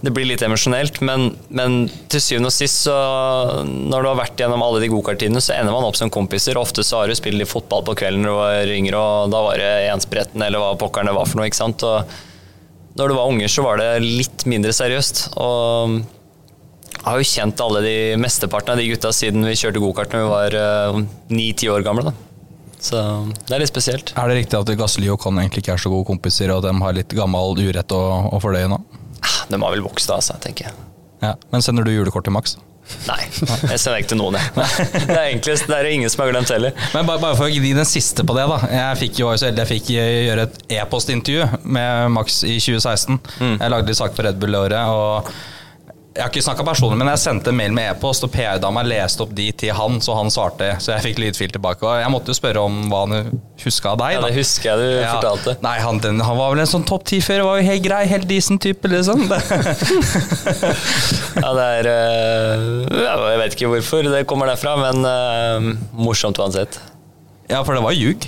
det blir litt emosjonelt, men, men, til syvende og sist, så når du har vært gjennom alle de gokarttidene, så ender man opp som kompiser. Ofte så har du spilt litt fotball på kvelden når du var yngre, og da var det enspretten eller hva pokkeren det var for noe. ikke sant? Og når du var unger, så var det litt mindre seriøst. og har jo kjent alle de mesteparten av de gutta siden vi kjørte gokart når vi var eh, ni-ti år gamle. Da. Så det er litt spesielt. Er det riktig at Gasly og Con egentlig ikke er så gode kompiser, og at de har litt gammel urett å, å fordøye nå? Ah, de har vel vokst av seg, tenker jeg. Ja, Men sender du julekort til Max? Nei, jeg sender ikke til noen. Jeg. Det er enklest, det er ingen som har glemt heller. Men bare, bare for å gi den siste på det, da. Jeg fikk jo så heldig jeg fikk gjøre et e-postintervju med Max i 2016. Mm. Jeg lagde litt sak på Red Bull-året. og jeg har ikke snakka personlig, men jeg sendte mail med e-post, og PR-dama leste opp de til han, så han svarte. Så jeg fikk lydfil tilbake. Og jeg måtte jo spørre om hva han huska av deg. Ja, det husker jeg du ja. fortalte. Nei, han, den, han, var vel en sånn topp ti før, var jo helt grei, helt decent type, liksom. ja, det er uh, Jeg vet ikke hvorfor det kommer derfra, men uh, morsomt uansett. Ja, for det var ljug.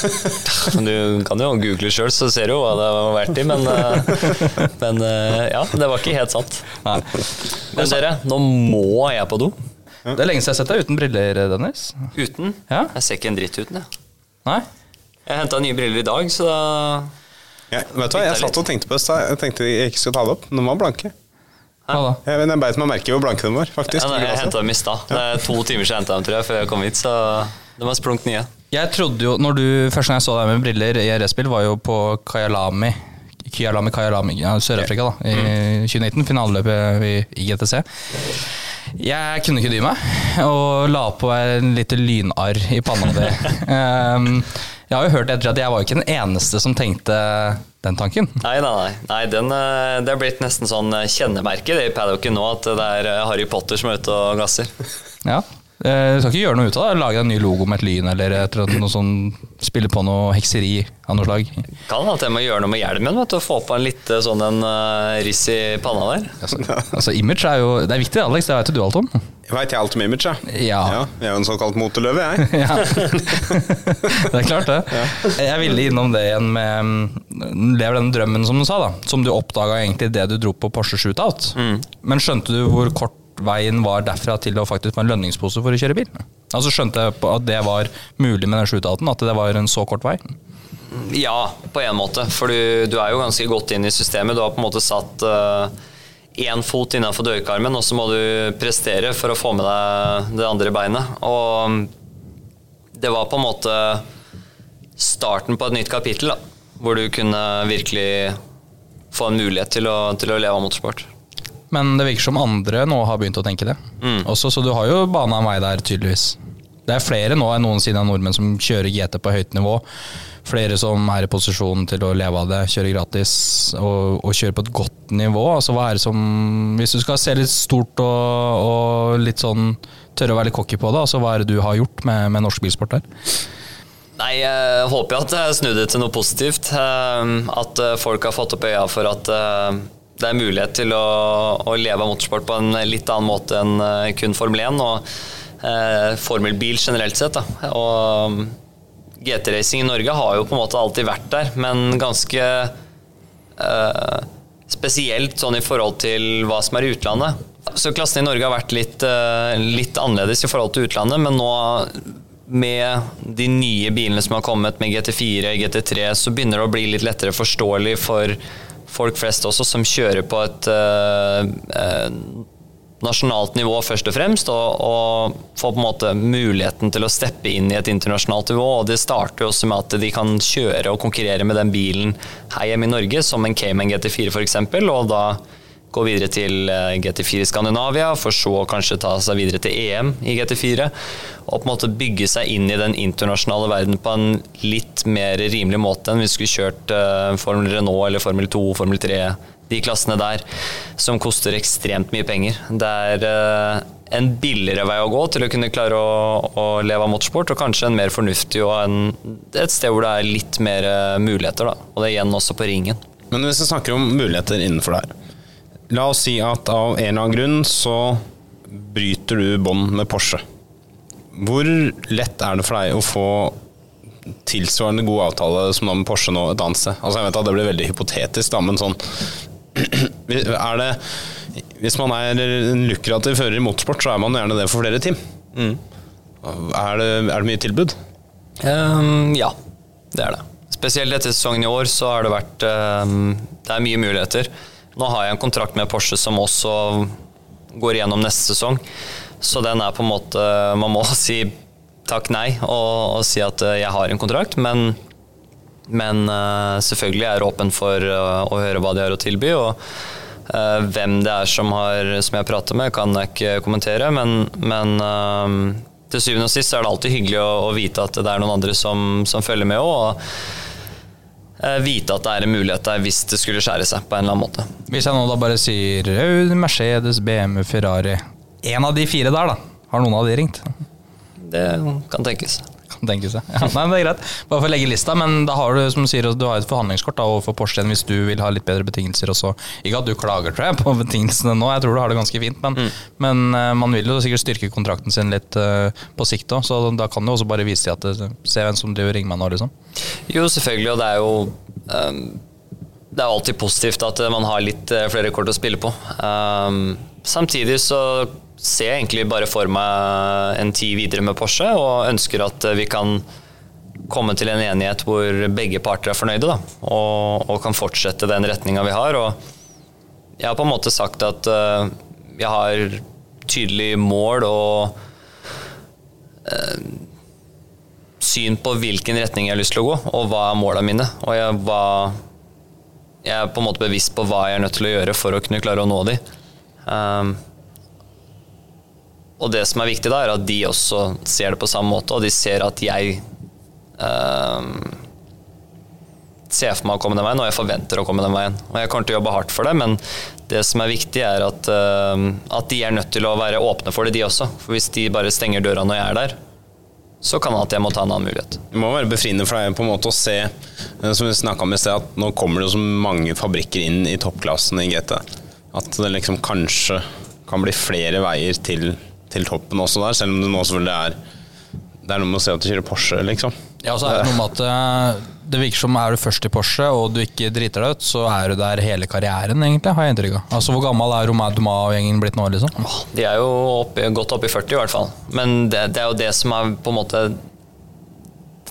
du kan jo google sjøl, så ser du jo hva det var verdt i, men, eh, men eh, ja, det var ikke helt sant. Nei. Men dere, nå må jeg på do. Det er lenge siden jeg har sett deg uten briller, Dennis. Uten? Ja? Jeg ser ikke en dritt uten, jeg. Nei? Jeg henta nye briller i dag, så da ja, Vet du hva, jeg satt og tenkte på det, jeg tenkte jeg ikke skulle ta det opp. De var blanke. Ja. Jeg, men jeg beit meg merke i hvor blanke de var, faktisk. Ja, nei, jeg henta dem i stad. Det er to timer siden jeg henta dem, tror jeg, før jeg kom hit. Så de var splunk nye. Jeg trodde jo, når du Første gang jeg så deg med briller i RS-spill, var jo på Kyalami Kyalami, Kyalami ja, Sør-Afrika, da. I 2019. Finaleløpet i, IGTC. GTC. Jeg kunne ikke dy meg, og la på en lite lynarr i panna di. Um, jeg har jo hørt etter at jeg var jo ikke den eneste som tenkte den tanken. Nei, nei, nei. nei den, eh, det er blitt nesten sånn eh, kjennemerke det i paddocken nå, at det er eh, Harry Potter som er ute og gasser. Ja. Eh, Du skal ikke gjøre noe ut av det? Lage en ny logo med et lyn, eller et eller annet noe sånn, spille på noe hekseri av noe slag? Kan hende at jeg må gjøre noe med hjelmen, vet du, og få på en litt eh, sånn en uh, riss i panna der. Altså, altså Image er jo Det er viktig, Alex. Det vet jo du alt om. Veit jeg alt om image, jeg. Ja. ja. Jeg er jo en såkalt moteløve, jeg. Ja. det er klart, det. Jeg ville innom det igjen med mm, Lever den drømmen, som du sa, da. Som du oppdaga egentlig det du dro på Porsche Shootout. Men skjønte du hvor kort veien var derfra til å faktisk få en lønningspose for å kjøre bil? Altså Skjønte jeg at det var mulig med den shootouten? At det var en så kort vei? Ja, på en måte. For du, du er jo ganske godt inn i systemet. Du har på en måte satt én fot innenfor dørkarmen, og så må du prestere for å få med deg det andre beinet. Og det var på en måte starten på et nytt kapittel, da, hvor du kunne virkelig få en mulighet til å, til å leve av motorsport. Men det virker som andre nå har begynt å tenke det. Også, så du har jo bana en vei der, tydeligvis. Det er flere nå enn noensinne av nordmenn som kjører GT på høyt nivå. Flere som er i posisjon til å leve av det, kjøre gratis og, og kjøre på et godt nivå. Altså, hva er det som Hvis du skal se litt stort og, og litt sånn tørre å være litt cocky på det, altså, hva er det du har gjort med, med norsk bilsport der? Nei, jeg håper jo at jeg snudde til noe positivt. Eh, At eh, folk har fått opp øya for at eh, det er mulighet til å, å leve av motorsport på en litt annen måte enn eh, kun Formel 1 og eh, formelbil generelt sett. Da. Og mm, GT-racing i Norge har jo på en måte alltid vært der, men ganske eh, spesielt sånn i forhold til hva som er i utlandet. Så klassen i Norge har vært litt, eh, litt annerledes i forhold til utlandet, men nå med de nye bilene som har kommet med GT4, GT3, så begynner det å bli litt lettere forståelig for folk flest også, som kjører på et eh, eh, nasjonalt nivå først og fremst, og, og får på en måte muligheten til å steppe inn i et internasjonalt nivå. og Det starter jo også med at de kan kjøre og konkurrere med den bilen her hjemme i Norge, som en Cayman GT4 f.eks., og da gå videre til eh, GT4 i Skandinavia, for så å kanskje ta seg videre til EM i GT4. Og på en måte bygge seg inn i den internasjonale verden på en litt mer rimelig måte enn vi skulle kjørt eh, Formel Renault eller Formel 2, Formel 3, de klassene der, som koster ekstremt mye penger. Det er eh, en billigere vei å gå til å kunne klare å, å leve av motorsport, og kanskje en mer fornuftig og en, et sted hvor det er litt mer muligheter. Da. Og det er igjen også på ringen. Men hvis vi snakker om muligheter innenfor det her La oss si at av en eller annen grunn så bryter du bånd med Porsche. Hvor lett er det for deg å få tilsvarende god avtale som da med Porsche nå et annet sted? Altså Jeg vet at det blir veldig hypotetisk, da, men sånn Er det Hvis man er en lukrativ fører i motorsport, så er man gjerne det for flere team. Er, det, er det mye tilbud? Um, ja, det er det. Spesielt etter sesongen i år så har det vært um, Det er mye muligheter. Nå har jeg en kontrakt med Porsche som også går igjennom neste sesong. Så den er på en måte Man må si takk nei og, og si at eh, jeg har en kontrakt, men, men eh, selvfølgelig er jeg åpen for eh, å høre hva de har å tilby. og hvem det er som, har, som jeg prater med, kan jeg ikke kommentere, men, men til syvende og sist er det alltid hyggelig å, å vite at det er noen andre som, som følger med òg. Eh, vite at det er en mulighet der hvis det skulle skjære seg på en eller annen måte. Hvis jeg nå da bare sier Audi, Mercedes, BMW, Ferrari En av de fire der, da. Har noen av de ringt? Det kan tenkes. Kan tenke seg. Ja, nei, men det er greit. Bare for å legge lista, men da har du som du sier, du har et forhandlingskort da, overfor Porsche hvis du vil ha litt bedre betingelser også. Ikke at du klager tror jeg, på betingelsene nå, jeg tror du har det ganske fint, men, men eh, man vil jo sikkert styrke kontrakten sin litt uh, på sikt òg, så da kan du også bare vise til at det, Se hvem som driver ringer meg nå, liksom. Jo, selvfølgelig, og det er jo um Det er alltid positivt at man har litt eh, flere kort å spille på. Um, samtidig så ser egentlig bare for meg en tid videre med Porsche, og ønsker at vi kan komme til en enighet hvor begge parter er fornøyde, da, og, og kan fortsette den retninga vi har. og jeg har på en måte sagt at uh, jeg har tydelig mål og uh, syn på hvilken retning jeg har lyst til å gå, og hva er målene mine. Og jeg, hva, jeg er på en måte bevisst på hva jeg er nødt til å gjøre for å kunne klare å nå de. Um, og det som er viktig da, er at de også ser det på samme måte, og de ser at jeg um, ser for meg å komme den veien, og jeg forventer å komme den veien. Og jeg kommer til å jobbe hardt for det, men det som er viktig, er at, uh, at de er nødt til å være åpne for det, de også. For hvis de bare stenger døra når jeg er der, så kan det at jeg må ta en annen mulighet. Det må være befriende for deg på en måte å se eh, som vi om i sted, at nå kommer det så mange fabrikker inn i toppklassen i GT. At det liksom kanskje kan bli flere veier til, til toppen også der, selv om det nå selvfølgelig er Det er noe med å se at du kjører Porsche, liksom. Ja, og så er det noe med at eh, det virker som er du først i Porsche og du ikke driter deg ut, så er du der hele karrieren, egentlig, har jeg inntrykk av. Altså, Hvor gammel er Romain Dumas-gjengen blitt nå, liksom? De er jo opp, godt opp i 40 i hvert fall. Men det, det, er jo det som er på en måte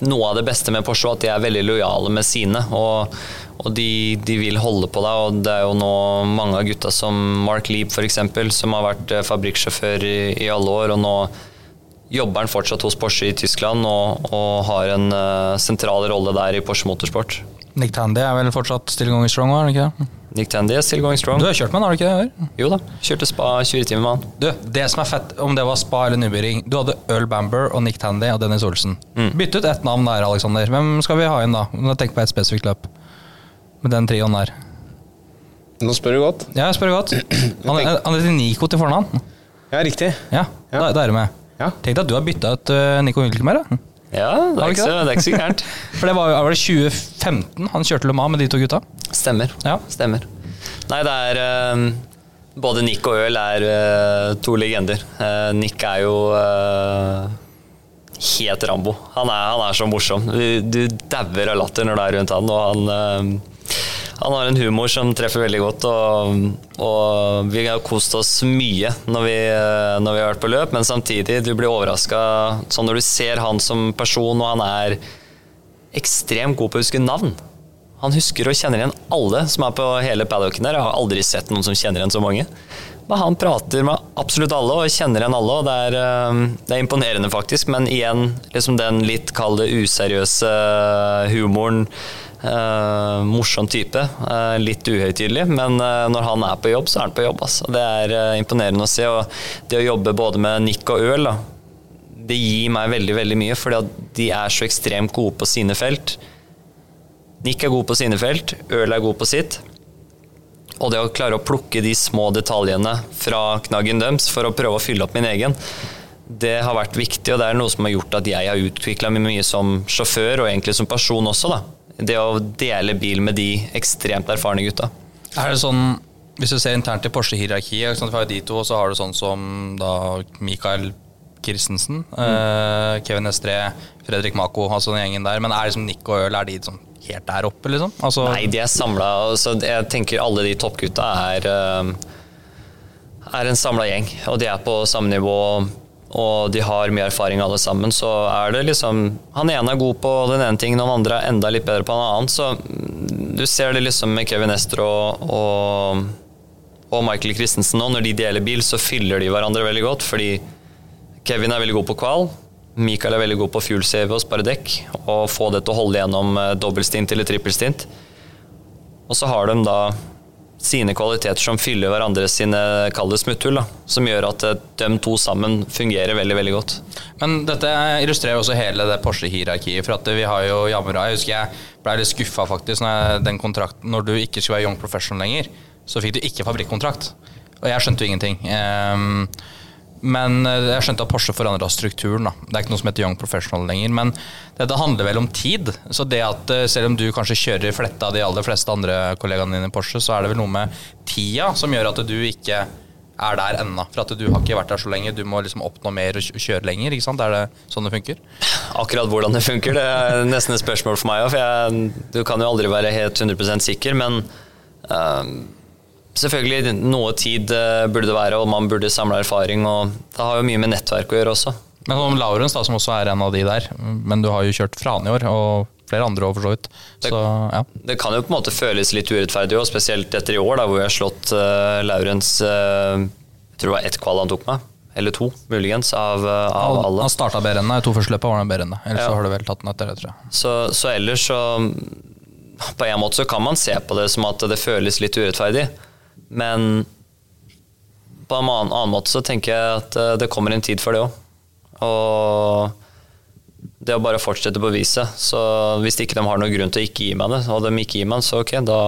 noe av det beste med Porsche, at de er veldig lojale med sine. Og, og de, de, vil holde på deg. og Det er jo nå mange av gutta som Mark Leeb f.eks., som har vært eh, fabrikksjåfør i, i alle år. og nå jobber han fortsatt hos Porsche i Tyskland og, og har en uh, sentral rolle der i Porsche Motorsport. Nick Tandy er vel fortsatt still going strong? er det ikke det? Nick Tandy er still going strong. Du har kjørt med han, har du ikke det? Jo da, kjørte spa 20 timer med han. Du, Det som er fett, om det var spa eller nybyring Du hadde Earl Bamber og Nick Tandy og Dennis Olsen. Mm. Bytt ut ett navn der, Alexander. Hvem skal vi ha inn da? Tenk på et spesifikt løp. Med den trioen der. Nå spør du godt. Ja, jeg spør godt. Han, han heter Nico til fornavn. Ja, riktig. Ja, ja. Da, da er du med. Ja. Tenk deg at du har bytta ut uh, Nico Hulkenberg. Da. Ja, det er, ikke, så, det er ikke så gærent. For det var, var det 2015 han kjørte Le Mans med de to gutta? Stemmer. Ja. Stemmer. Nei, det er uh, Både Nick og Øl er uh, to legender. Uh, Nick er jo helt Rambo. Han er, han er, så morsom. Du, du dauer av latter når du er rundt han, og han han har en humor som treffer veldig godt, og, og vi har kost oss mye når vi, når vi, har vært på løp, men samtidig, du blir overraska sånn når du ser han som person, og han er ekstremt god på å huske navn. Han husker og kjenner igjen alle som er på hele paddocken der. Jeg har aldri sett noen som kjenner igjen så mange. Men han prater med absolutt alle og kjenner igjen alle, og det er, eh, det er imponerende, faktisk. Men igjen, liksom den litt kalde, useriøse humoren Uh, morsom type. Uh, litt uhøytidelig, men uh, når han er på jobb, så er han på jobb. Altså. Det er imponerende å se. Og det å jobbe både med Nick og Øl, da, det gir meg veldig veldig mye, fordi de er så ekstremt gode på sine felt. Nick er god på sine felt, Øl er god på sitt. Og det å klare å plukke de små detaljene fra knaggen deres for å prøve å fylle opp min egen, det har vært viktig, og det er noe som har gjort at jeg har utvikla meg mye som sjåfør, og egentlig som person også. da det å dele bil med de ekstremt erfarne gutta. Er det sånn, Hvis du ser internt i Porsche-hierarkiet, sånn, de to, så har du sånn som da Mikael Christensen, mm. uh, Kevin Estré, Fredrik Mako, altså den gjengen der. Men er liksom Nick og Øl er de sånn helt der oppe, liksom? Altså Nei, de er samla. Altså, jeg tenker alle de toppgutta er, uh, er en samla gjeng. Og de er på samme nivå og de har mye erfaring alle sammen, så er det liksom Han ene er god på den ene tingen, den andre er enda litt bedre på en annen. Så du ser det liksom med Kevin Ester og, og, og Michael Christensen nå. Når de deler bil, så fyller de hverandre veldig godt, fordi Kevin er veldig god på kval. Michael er veldig god på fuel save og spare dekk, og få det til å holde gjennom eh, dobbeltstint eller trippelstint. Og så har de da sine kvaliteter som fyller hverandre sine kalde smutthull. Da, Som gjør at eh, de to sammen fungerer veldig veldig godt. Men dette illustrerer også hele det Porsche-hierarkiet. For at vi har jo jamra Jeg husker jeg ble litt skuffa faktisk når, den kontrakten, når du ikke skulle være young professional lenger. Så fikk du ikke fabrikkontrakt. Og jeg skjønte jo ingenting. Um, men eh, jeg skjønte at Porsche forandra strukturen. Da. Det er ikke noe som heter Young Professional lenger. Men dette handler vel om tid. Så det at eh, selv om du kanskje kjører fletta av de aller fleste andre kollegaene dine i Porsche, så er det vel noe med tida som gjør at du ikke er der ennå. For at du har ikke vært der så lenge. Du må liksom oppnå mer og kjøre lenger. ikke sant? Er det sånn det funker? Akkurat hvordan det funker, det er nesten et spørsmål for meg òg. For jeg, du kan jo aldri være helt 100% sikker, men uh, Selvfølgelig, noe tid eh, burde det være, og man burde samle erfaring. og Det har jo mye med nettverk å gjøre også. Men om Laurens, da, som også er en av de der, men du har jo kjørt fra han i år, og flere andre òg, for så vidt. Så ja. Det kan jo på en måte føles litt urettferdig, og spesielt etter i år, da, hvor vi har slått uh, Laurens uh, Jeg tror det var ett kval han tok meg. Eller to, muligens, av, uh, av ja, alle. han starta bedre enn deg, to første løpet var han bedre enn deg. Ellers Ja. så har du vel tatt den etter det, tror jeg. Så, så ellers så På en måte så kan man se på det som at det føles litt urettferdig, men på en annen, annen måte så tenker jeg at eh, det kommer en tid for det òg. Og det å bare fortsette beviset. Så hvis ikke de har noen grunn til å ikke gi meg det, og de ikke gir meg det, så ok, da,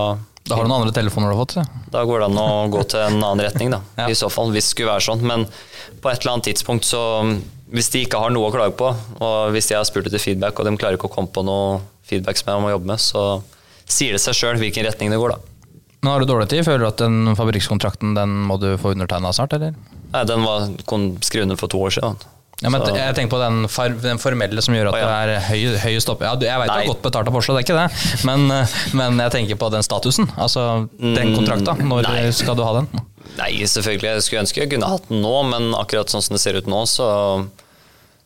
Da har du noen andre telefoner du har fått. Så. da går det an å gå til en annen retning, da. Ja. I så fall, hvis det skulle være sånn. Men på et eller annet tidspunkt så Hvis de ikke har noe å klage på, og hvis de har spurt etter feedback, og de klarer ikke å komme på noe feedback som jeg må jobbe med, så sier det seg sjøl hvilken retning det går, da. Men har du dårlig tid? Føler du at den fabrikkskontrakten den må du få undertegna snart, eller? Nei, den var skrevet under for to år siden. Ja, men Så- jeg tenker på den, far, den formelle som gjør at oh, ja. det er høy, høy stopp. Ja, jeg vet du har godt betalt av Porsche, det er ikke det. Men, eh, men jeg tenker på den statusen. Altså den kontrakta. Når Mm, nei. skal du ha den? Nei, selvfølgelig. Jeg skulle ønske jeg kunne hatt den nå, men akkurat sånn som det ser ut nå, så,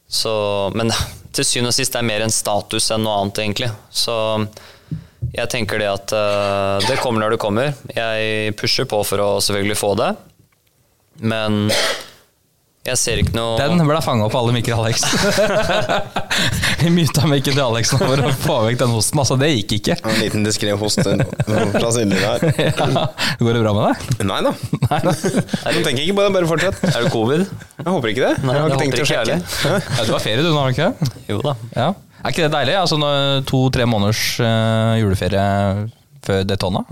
så Men til syvende og sist det er mer en status enn noe annet, egentlig. Så jeg tenker det at uh, det kommer når det kommer. Jeg pusher på for å selvfølgelig få det, men jeg ser ikke noe Den ble fanga opp av alle mikker Alex. Vi myta mikken til Alex nå for å få vekk den hosten. Altså, det gikk ikke. En liten diskré host fra Silje der. Ja. Går det bra med deg? Nei da. Du tenker ikke på det, bare fortsett. Er det covid? Jeg håper ikke det. Nei, jeg har ikke tenkt å sjekke. Ja, du har ferie du nå, har du ikke? Jo da. Ja. Er ikke det deilig? Altså To-tre måneders eh, juleferie før Daytona?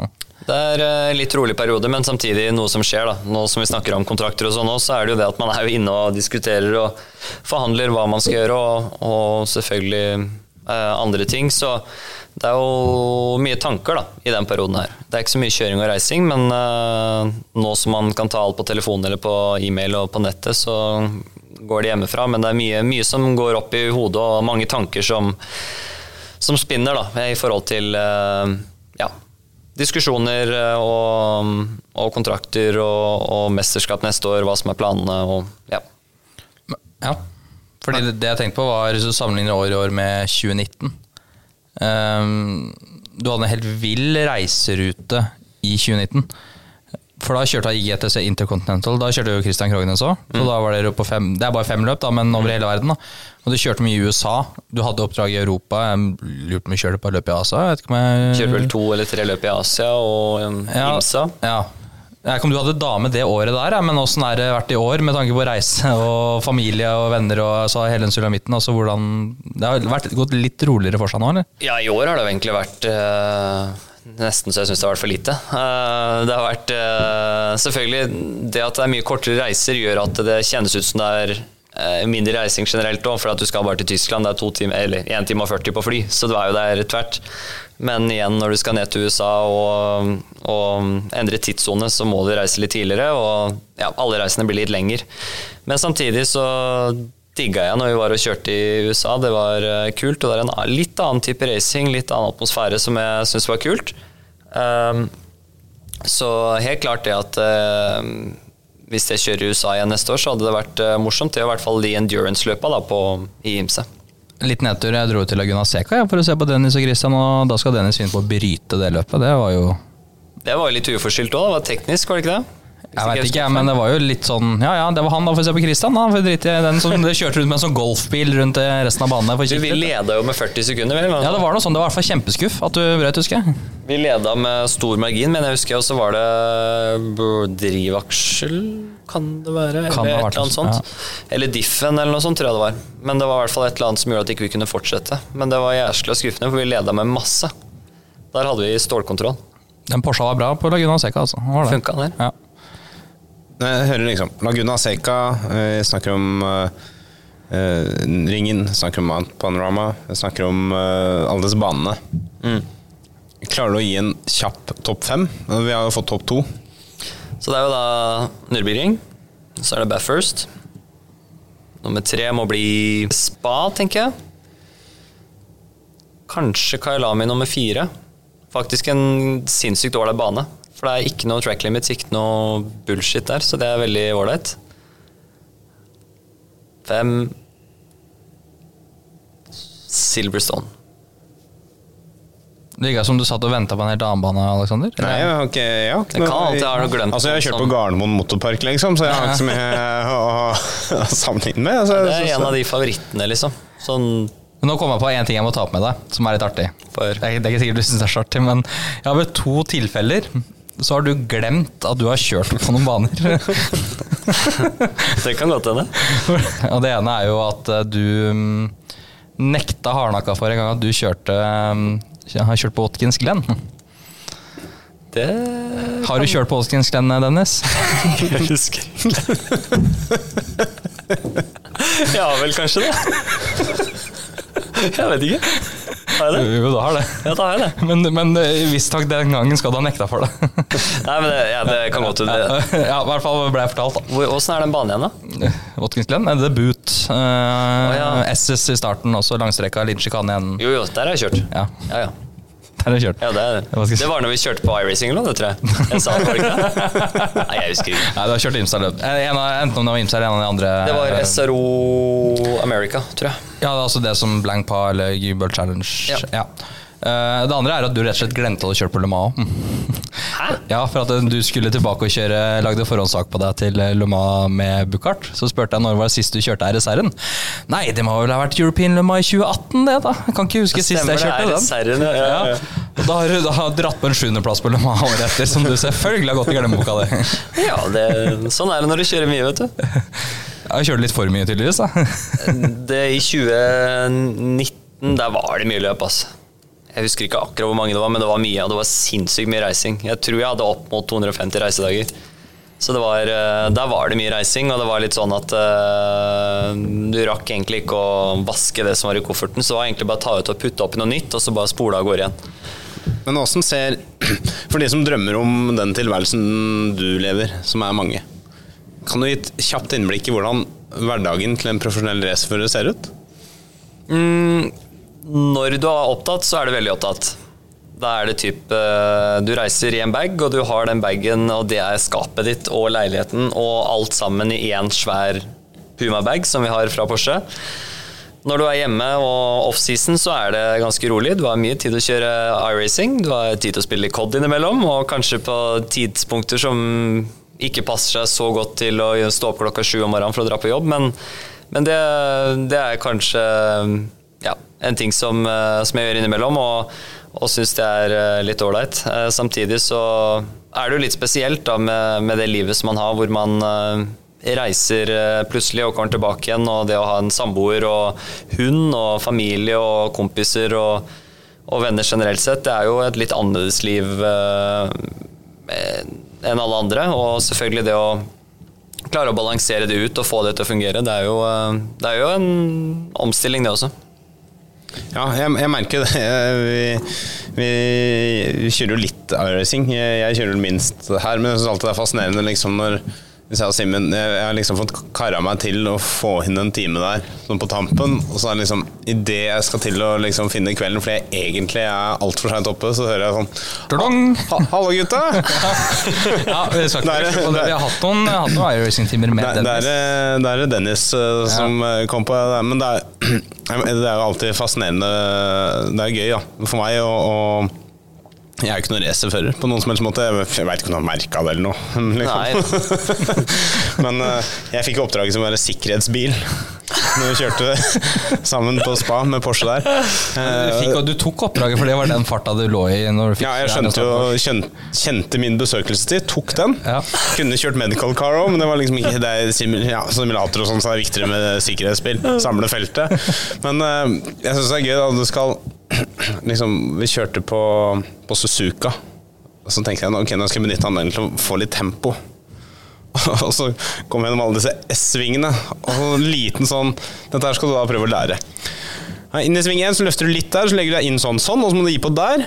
Det er eh, en litt rolig periode, men samtidig noe som skjer. da. Nå som vi snakker om kontrakter og sånn så er det jo det at man er jo inne og diskuterer og forhandler hva man skal gjøre, og, og selvfølgelig eh, andre ting. Så det er jo mye tanker da, i den perioden her. Det er ikke så mye kjøring og reising, men uh, nå som man kan ta alt på telefon eller på e-mail og på nettet, så går det hjemmefra. Men det er mye, mye som går opp i hodet, og mange tanker som, som spinner da, i forhold til uh, ja, diskusjoner eh, og, og kontrakter og, og mesterskap neste år, hva som er planene og ja. Ja. Fordi det, jeg tenkte på, var hvis du sammenligner år i år med 2019 Ehm, Du hadde en helt vill reiserute i 2019. For da kjørte jeg GTC Intercontinental. Da kjørte jo Christian Krognes òg. Så da var dere på fem Det er bare fem løp, da, men over hele verden. da Og du kjørte mye i USA. Du hadde oppdrag i Europa. Jeg lurte på om du kjørte på løp i Asia. Jeg vet ikke om jeg Kjørte vel to eller tre løp i Asia og en ja, IMSA. Ja. Jeg vet ikke om du hadde dame det året der, men åssen har det vært i år med tanke på reise og familie og venner og altså, hele den sulamitten? Altså, hvordan, det har vært, gått litt roligere for seg nå, eller? Ja, i år har det egentlig vært øh, nesten så jeg syns det har vært for lite. Uh, det har vært eh, Selvfølgelig, det at det er mye kortere reiser, gjør at det kjennes ut som det er mindre reising generelt òg, for at du skal bare til Tyskland. Det er to timer, eller 1 time og 40 på fly, så du er jo der tvert. Men igjen, når du skal ned til USA og, og endre tidssone, så må du reise litt tidligere, og ja, alle reisene blir litt lenger. Men samtidig så digga jeg når vi var og kjørte i USA. Det var eh, kult. Og det er en litt annen type racing, litt annen atmosfære som jeg syns var kult. Um, så helt klart det at ehm, hvis jeg kjører i USA igjen neste år, så hadde det vært eh, morsomt. Det er i hvert fall de endurance-løpa i Imse. Litt nedtur. Jeg dro til Laguna Seca ja, for å se på Dennis og Christian, og da skal Dennis finne på å bryte det løpet. Det var jo Det var jo litt uforskyldt òg. Det var teknisk, var det ikke det? Jeg vet ikke, men det var jo litt sånn Ja ja, det var han, da får vi se på Christian. Da. For drit i den som kjørte rundt med en sånn golfbil rundt resten av banen. der for vi leda jo med 40 sekunder, vel? Ja, det var noe sånn. Det var i hvert fall kjempeskuff at du brøt, husker jeg. Vi leda med stor margin, men jeg husker, og så var det drivaksel, kan det være? Kan eller et eller annet sånt. sånt. Eller diffen, eller noe sånt, tror jeg det var. Men det var i hvert fall et eller annet som gjorde at ikke vi ikke kunne fortsette. Men det var jæskla skuffende, for vi leda med masse. Der hadde vi stålkontroll. Den Porscha var bra på Laguna Seca, altså. Funka der. Ja. Jeg hører liksom Laguna Seca, jeg snakker om uh, eh, Ringen, snakker om Mount Panorama, snakker om uh, alle disse banene. Klarer du å gi en kjapp topp fem? Vi har jo fått topp to. Så det er jo da Nürburgring. Så er det Bathurst. Nummer tre må bli Spa, tenker jeg. Kanskje Kailami nummer fire. Faktisk en sinnssykt ålreit bane. For det er ikke noe track limits, ikke noe bullshit der, så det er veldig ålreit. Fem Silverstone. Det virka som du satt og venta på en helt annen bane, Alexander. Nei, jeg har ikke, jeg har ikke Det kan alltid jeg, noe glemt Altså, jeg har kjørt sånn. på Gardermoen motorpark, liksom, så jeg har ikke så mye å, å sammenligne med. Altså, Det er en av de favorittene, liksom. Sånn Men nå kom jeg på én ting jeg må ta opp med deg, som er litt artig. For- Det er, det er ikke sikkert du syns det er så artig, men jeg har ved to tilfeller så har du glemt at du har kjørt på noen baner. Det kan godt hende. Og det ene er jo at eh, du mm, nekta hardnakka for en gang at du kjørte mm, har kjørt på Watkins Glen. Det Har du kjørt på Watkins Glen, Dennis? jeg husker Ja vel, kanskje det. Jeg vet ikke. Har jeg det? Jo, du har det. Ja, da har jeg det. Men, men visst visstnok den gangen skal du ha nekta for det. Nei, men det, ja, det kan godt hende. Ja, i hvert fall ble jeg fortalt, da. Åssen er den banen igjen, da? Watkins Glen er debut. Uh, ja. SS i starten, også langstreka. liten sjikane igjen. Jo, jo, der har jeg kjørt. Ja, Ja, ja. Der har kjørt. ja det, si? det var når vi kjørte på iRacing eller noe, tror jeg. Jeg sa det, var det ikke det? Nei, jeg husker ikke. Nei, du har kjørt Imstad-løp. Eh, en Enten om det var Imsa eller en av de andre. Det var SRO America, tror jeg. Ja, det er altså det som Blank Pa eller Gubert Challenge. Ja. Eh, det andre er at du rett og slett glemte å kjøre på Le Mans. Hæ? Ja, for at du skulle tilbake og kjøre Lagde forhåndssak på deg til Le Mans med Buchardt. Så spurte jeg når var det sist du kjørte RSR-en. Nei, det må vel ha vært European Le Mans i 2018, det, da. Jeg kan ikke huske sist jeg kjørte den. Ja. ja, ja. Og da har du da dratt på en sjuendeplass på Le Mans året etter, som du selvfølgelig har gått i glemmeboka di. ja det, sånn er det når du kjører mye, vet du. Jeg kjørte kjørt litt for mye, tydeligvis. da. Det, I 2019, der var det mye løp, altså. Jeg husker ikke akkurat hvor mange det var, men det var mye, og det var sinnssykt mye reising. Jeg tror jeg hadde opp mot 250 reisedager. Så det var, eh, der var det mye reising, og det var litt sånn at uh, du rakk egentlig ikke å vaske det som var i kofferten, så det var egentlig bare å ta ut og putte oppi noe nytt, og så bare spole av gårde igjen. Men åssen ser For de som drømmer om den tilværelsen du lever, som er mange, kan du gi et kjapt innblikk i hvordan hverdagen til en profesjonell racerfører ser ut? Når du er opptatt, så er du veldig opptatt. Da er det typ eh, Du reiser i en bag, og du har den bagen, og det er skapet ditt og leiligheten, og alt sammen i én svær Puma-bag som vi har fra Porsche. Når du er hjemme og offseason, så er det ganske rolig. Du har mye tid å kjøre iRacing, du har tid til å spille COD innimellom, og kanskje på tidspunkter som ikke passer seg så godt til å stå opp klokka sju om morgenen for å dra på jobb, men, men det, det er kanskje en ting som, eh, som jeg gjør innimellom, og, og syns det er eh, litt ålreit. Eh, Samtidig så er det jo litt spesielt da med, med det livet som man har, hvor man reiser plutselig og kommer tilbake igjen, og det å ha en samboer og hund og familie og kompiser og, og venner generelt sett, det er jo et litt annerledes liv eh, enn alle andre, og selvfølgelig det å klare å balansere det ut og få det til å fungere, det er jo, det er jo en omstilling det også. Ja, jeg, jeg merker det. Vi, vi, vi kjører jo litt iRacing. Jeg, jeg kjører minst her, men jeg syns alltid det er fascinerende liksom når hvis jeg og Simen jeg, har liksom fått kara meg til å få inn en time der sånn på tampen, og så er det liksom idet jeg skal til å liksom finne kvelden fordi jeg egentlig er altfor seint oppe, så hører jeg sånn «Ha- Hallo, gutta! Ja, vi, skal ikke Der- det. vi har hatt noen, hatt noen iRacing-timer med Dennis. det, Dennis. er, det er Dennis eh, som ja. kom på det. Men det er, det er jo alltid fascinerende. Det er gøy ja, for meg. Og jeg er jo ikke noen racerfører på noen som helst måte. Jeg, veit ikke om du har merka det eller noe. Liksom. Men eh, jeg fikk oppdraget som å være sikkerhetsbil når vi kjørte sammen på spa med Porsche der. Du, fikk, og du tok oppdraget, for det var den farta du lå i. Når du fikk ja, jeg skjønte jo kjente, kjente min besøkelsestid, tok den. Ja. Kunne kjørt medical car òg, men det var liksom ikke det er ja, simulator og sånn, så det er viktigere med sikkerhetsbil. Samle feltet. Men eh, jeg syns det er gøy da du skal Liksom, vi kjørte på, på Suzuka, og så tenkte jeg ok, nå skal jeg benytte anledningen til å få litt tempo. Og så kom jeg gjennom alle disse S-svingene, og så en liten sånn Dette her skal du da prøve å lære. Inn i sving 1, så løfter du litt der, så legger du deg inn sånn, sånn, og så må du gi på der.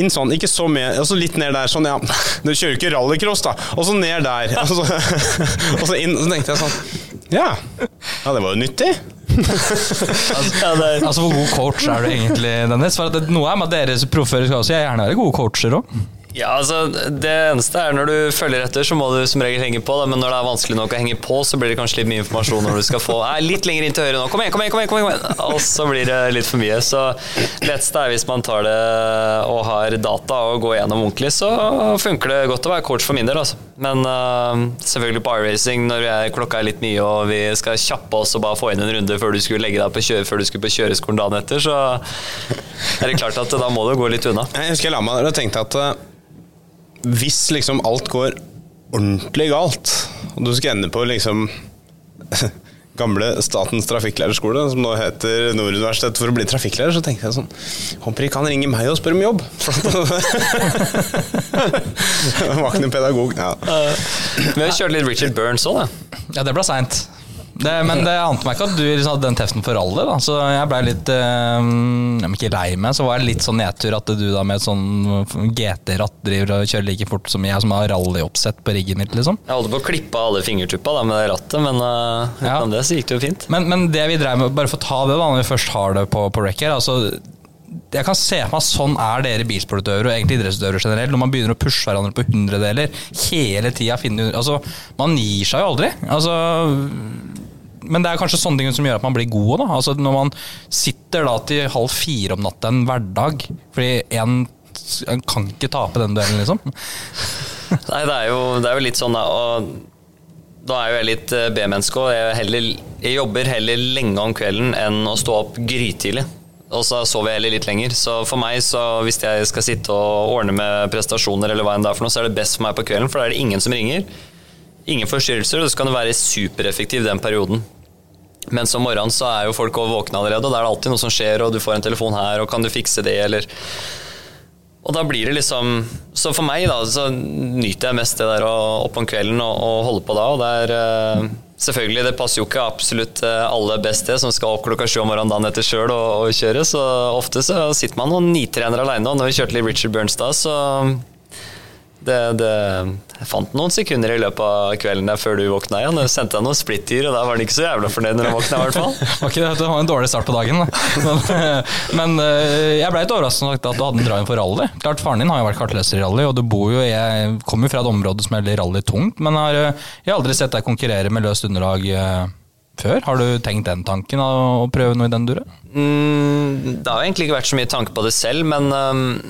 Inn sånn, ikke så mye, og så litt ned der, sånn, ja. Du kjører jo ikke rallycross, da. Og så ned der. Og så, og så inn, så tenkte jeg sånn Ja. Ja, det var jo nyttig. Altså, Hvor god coach er du egentlig, Dennis? For at det, Noe er med at dere som proffførere skal også gjerne være gode coacher òg. Ja, altså Det eneste er når du følger etter, så må du som regel henge på. Da. Men når det er vanskelig nok å henge på, så blir det kanskje litt mye informasjon når du skal få Nei, litt lenger inn til høyre nå. Kom igjen, kom igjen, kom igjen! kom igjen, Og så blir det litt for mye. Så letteste er hvis man tar det og har data og går gjennom ordentlig, så funker det godt å være coach for min del. Altså. Men uh, selvfølgelig på iRacing, når jeg, klokka er litt mye og vi skal kjappe oss og bare få inn en runde før du skulle legge deg på kjøre, før du skulle på kjøreskolen dagen etter, så er det klart at da må du gå litt unna. Jeg husker jeg la meg der og tenkte at uh, hvis liksom alt går ordentlig galt, og du skal ende på liksom gamle Statens trafikklærerskole, som nå heter Nord universitet for å bli trafikklærer, så tenkte jeg sånn Håper ikke han ringer meg og spør om jobb! Var ikke noen pedagog. Ja. Vi har kjørt litt Richard Burns òg, da. Ja, det ble seint. Men det ante meg ikke at du liksom hadde den teften for alle. Da. Så jeg blei litt øh, Ikke lei meg, så var det litt sånn nedtur at du da med et sånn GT-ratt driver og kjører like fort som jeg, som har rallyoppsett på riggen mitt, liksom. Jeg holdt på å klippe av alle fingertuppa da, med det rattet, men uh, utenom ja. det så gikk det jo fint. Men, men, det vi dreiv med, bare for å ta det da, når vi først har det på, på rec her altså jeg kan se for meg Sånn er dere bilsportutøvere og egentlig idrettsutøvere generelt. Når man begynner å pushe hverandre på hundredeler hele tida. Altså, man gir seg jo aldri. Altså, men det er kanskje sånne ting som gjør at man blir god. Da. Altså, når man sitter da til halv fire om natta en hverdag fordi en, en kan ikke tape den duellen, liksom. Nei, det er, jo, det er jo litt sånn, da. Og da er jo jeg litt eh, B-menneske, og jeg, jeg, jobber heller lenge om kvelden enn å stå opp grytidlig og så sover jeg heller litt lenger. Så for meg, så hvis jeg skal sitte og ordne med prestasjoner, eller hva enn det er for noe, så er det best for meg på kvelden, for da er det ingen som ringer. Ingen forstyrrelser, og så kan du være supereffektiv den perioden. Mens om morgenen så er jo folk våkne allerede, og da er det alltid noe som skjer, og du får en telefon her, og kan du fikse det, eller Og da blir det liksom Så for meg, da, så nyter jeg mest det der å opp om kvelden og, og holde på da, og det er eh, Selvfølgelig, det passer jo ikke absolutt eh, alle best det, som skal opp klokka sju om morgenen dagen etter sjøl og, og, kjøre. Så ofte så sitter man og nitrener aleine. Og når vi kjørte litt Richard Burns da, så det, det, jeg fant noen sekunder i løpet av kvelden der før du våkna igjen. Jeg sendte deg noen splittyr, og da var han ikke så jævla fornøyd når han våkna. i hvert fall. okay, det var en dårlig start på dagen. Men, men, eh, jeg ble litt overrasket at du hadde en drive for rally. Klart Faren din har jo vært kartleser i rally, og du bor jo, jeg kommer jo fra et område som er rally tungt, men har, eh, jeg har aldri sett deg konkurrere med løst underlag eh, før. Har du tenkt den tanken, å prøve noe i den dure? Mm, det har egentlig ikke vært så mye tanke på det selv, men,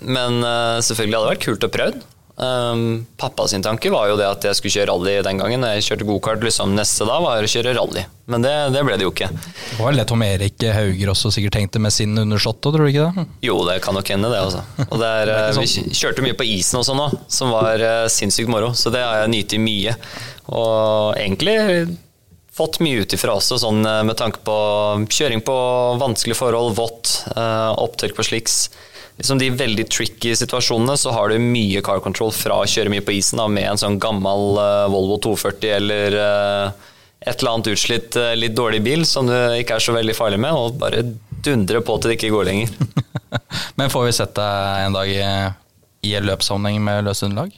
men selvfølgelig hadde det vært kult å prøve. Um, pappa sin tanke var jo det at jeg skulle kjøre rally den gangen. Jeg kjørte gokart liksom neste da var å kjøre rally, men det, det, ble det jo ikke. Det var det Tom Erik Hauger også sikkert tenkte med sin undersåtte, tror du ikke det? Jo, det kan nok hende det, altså. Og det er, det vi sånn. kjørte mye på isen og sånn òg, som var uh, sinnssykt moro, så det har jeg nytt mye. Og egentlig fått mye ut ifra også, sånn uh, med tanke på kjøring på vanskelige forhold, vått, uh, opptørk på sliks liksom de veldig tricky situasjonene, så har du mye car control fra å kjøre mye på isen da, med en sånn gammel uh, Volvo 240 eller uh, et eller annet utslitt, uh, litt dårlig bil som du ikke er så veldig farlig med, og bare dundre på til det ikke går lenger. Men får vi sett deg en dag i, i en løpssammenheng med løse underlag?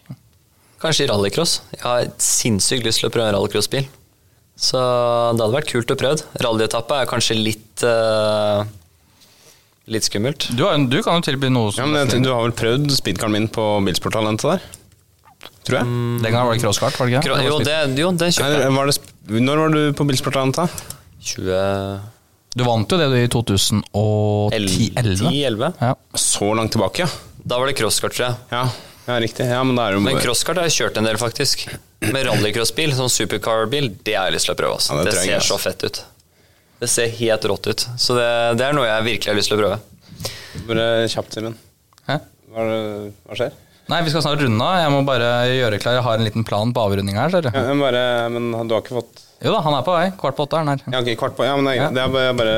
Kanskje i rallycross. Jeg har sinnssykt lyst til å prøve en rallycrossbil. Så det hadde vært kult å prøve. Rallyetappe er kanskje litt uh, Litt skummelt. Du, har, du kan jo tilby noe som ja, men Du har vel prøvd speedcaren min på Bilsporttalentet der? Tror jeg. Mm. Den gangen var det crosskart, var det ikke? Jo, det, jo den kjøpte jeg. Var det, når var du på Bilsporttalentet? 20... Du vant jo det i 2010-11. Ja. Så langt tilbake, ja. Da var det crosskart, tror jeg. Ja, ja riktig. Ja, men jo... men crosskart har jeg kjørt en del, faktisk. Med rallycrossbil, sånn supercar-bil, det har jeg lyst til å prøve. Altså. Ja, det, det ser så fett ut. Det ser helt rått ut. Så det, det, er noe jeg virkelig har lyst til å prøve. Bare kjapt, Simen. Hva, hva, skjer? Nei, Vi skal snart runde av. Jeg må bare gjøre klar. Jeg har en liten plan på avrunding her. Ja, men, bare, men du har ikke fått Jo da, han er på vei. Kvart på åtte er han her. Ja, okay, kvart på, ja, men det ja. det er bare, bare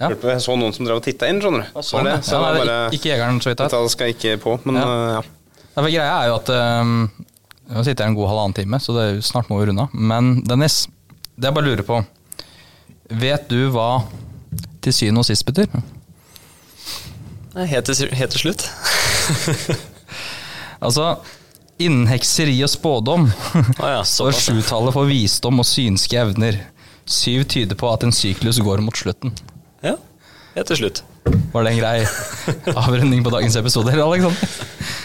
ja. Jeg så noen som drev og titta inn, skjønner du. Sånn, det, så ja, nei, bare, ikke jegeren, så vidt jeg vet. skal ikke på, men ja. Uh, ja. greia er jo at um, Nå sitter jeg en god halvannen time, så det, snart må vi runde av. Men Dennis, det jeg bare lurer på Vet du hva til syvende og sist betyr? Helt til, helt til slutt. altså, innen hekseri og spådom ah, ja, står sjutallet for visdom og synske evner. Syv tyder på at en syklus går mot slutten. Ja, helt til slutt. Var det en grei avrunding på dagens episode, eller?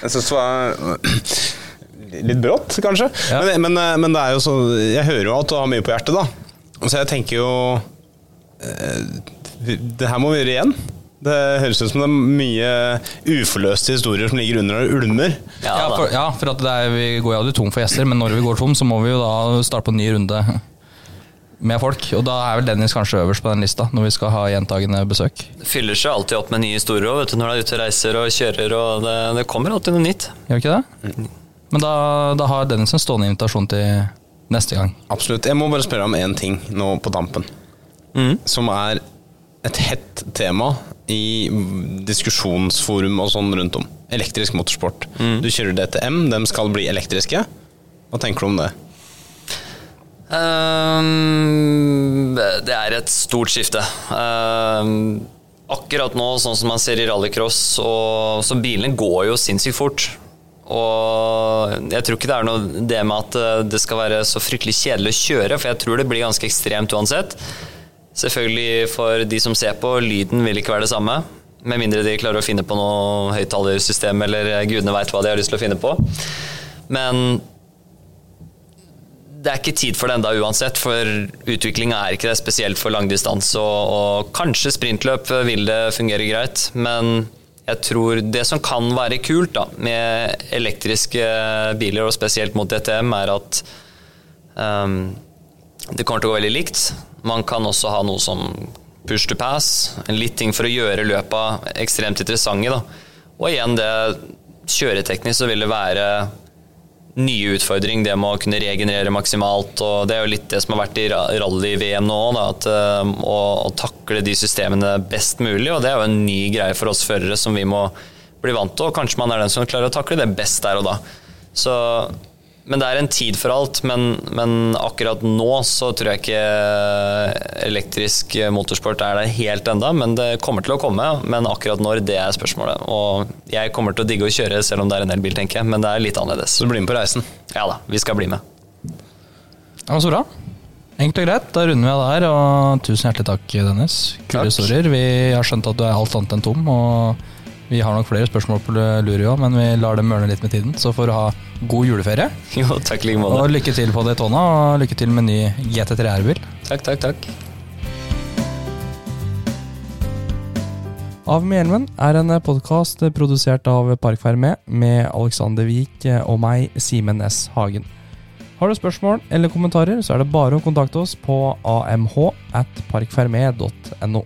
Jeg syns det var litt brått, kanskje. Ja. Men, men, men det er jo så Jeg hører jo at du har mye på hjertet, da. Så jeg tenker jo eh, Det her må vi gjøre igjen. Det høres ut som det er mye uforløste historier som ligger under og ulmer. Ja, Ja, for, ja, for at det er, vi går jo aldri tom for gjester, men når vi går tom, så må vi jo da starte på en ny runde med folk. Og da er vel Dennis kanskje øverst på den lista, når vi skal ha gjentagende besøk. Det fyller seg alltid opp med nye historier du, når du er ute og reiser og kjører. og Det, det kommer alltid noe nytt. Gjør ikke det? Men da, da har Dennis en stående invitasjon til neste gang. Absolutt. Jeg må bare spørre om én ting nå på tampen. Som er et hett tema i diskusjonsforum og sånn rundt om. Elektrisk motorsport. Du kjører DTM, de skal bli elektriske. Hva tenker du om det? Um, det er et stort skifte. Um, akkurat nå, sånn som man ser i rallycross, og, så bilene går jo sinnssykt fort. Og jeg tror ikke det er noe det med at eh, det skal være så fryktelig kjedelig å kjøre, for jeg tror det blir ganske ekstremt uansett. Selvfølgelig for de som ser på, lyden vil ikke være det samme. Med mindre de klarer å finne på noe høyttalersystem eller gudene veit hva de har lyst til å finne på. Men det er ikke tid for det enda uansett, for utviklinga er ikke det, spesielt for langdistanse. Og, og kanskje sprintløp vil det fungere greit, men jeg tror det som kan være kult da, med elektriske biler, og spesielt mot DTM, er at um, det kommer til å gå veldig likt. Man kan også ha noe som push to pass, en litt ting for å gjøre løpa ekstremt interessante. Da. Og igjen, det kjøreteknisk så vil det være nye utfordring, det med å kunne regenerere maksimalt. og Det er jo litt det som har vært i ra- rally-VM nå, da, at, eh, å, å takle de systemene best mulig. og Det er jo en ny greie for oss førere som vi må bli vant til. og Kanskje man er den som klarer å takle det best der og da. Så, men det er en tid for alt. Men, men akkurat nå så tror jeg ikke elektrisk motorsport er der helt enda, men det kommer til å komme. Men akkurat når, det er spørsmålet. Og jeg kommer til å digge å kjøre selv om det er en elbil, tenker jeg. Men det er litt annerledes. Så du blir med på reisen? Ja da, vi skal bli med. Ja, Så bra. Enkelt og greit, da runder vi av der. Og tusen hjertelig takk, Dennis. Kule historier. Vi har skjønt at du er alt annet enn tom. Og vi har nok flere spørsmål på lur, ja, men vi lar dem mørne litt med tiden. Så får du ha god juleferie. Jo, takk like måte. Og lykke til på Daytona, og lykke til med ny GT3 R-bil. Takk, takk, takk. Av med hjelmen er en podkast produsert av Parkferme med Alexander Wiik og meg, Simen S. Hagen. Har du spørsmål eller kommentarer, så er det bare å kontakte oss på amh at parkfermé.no.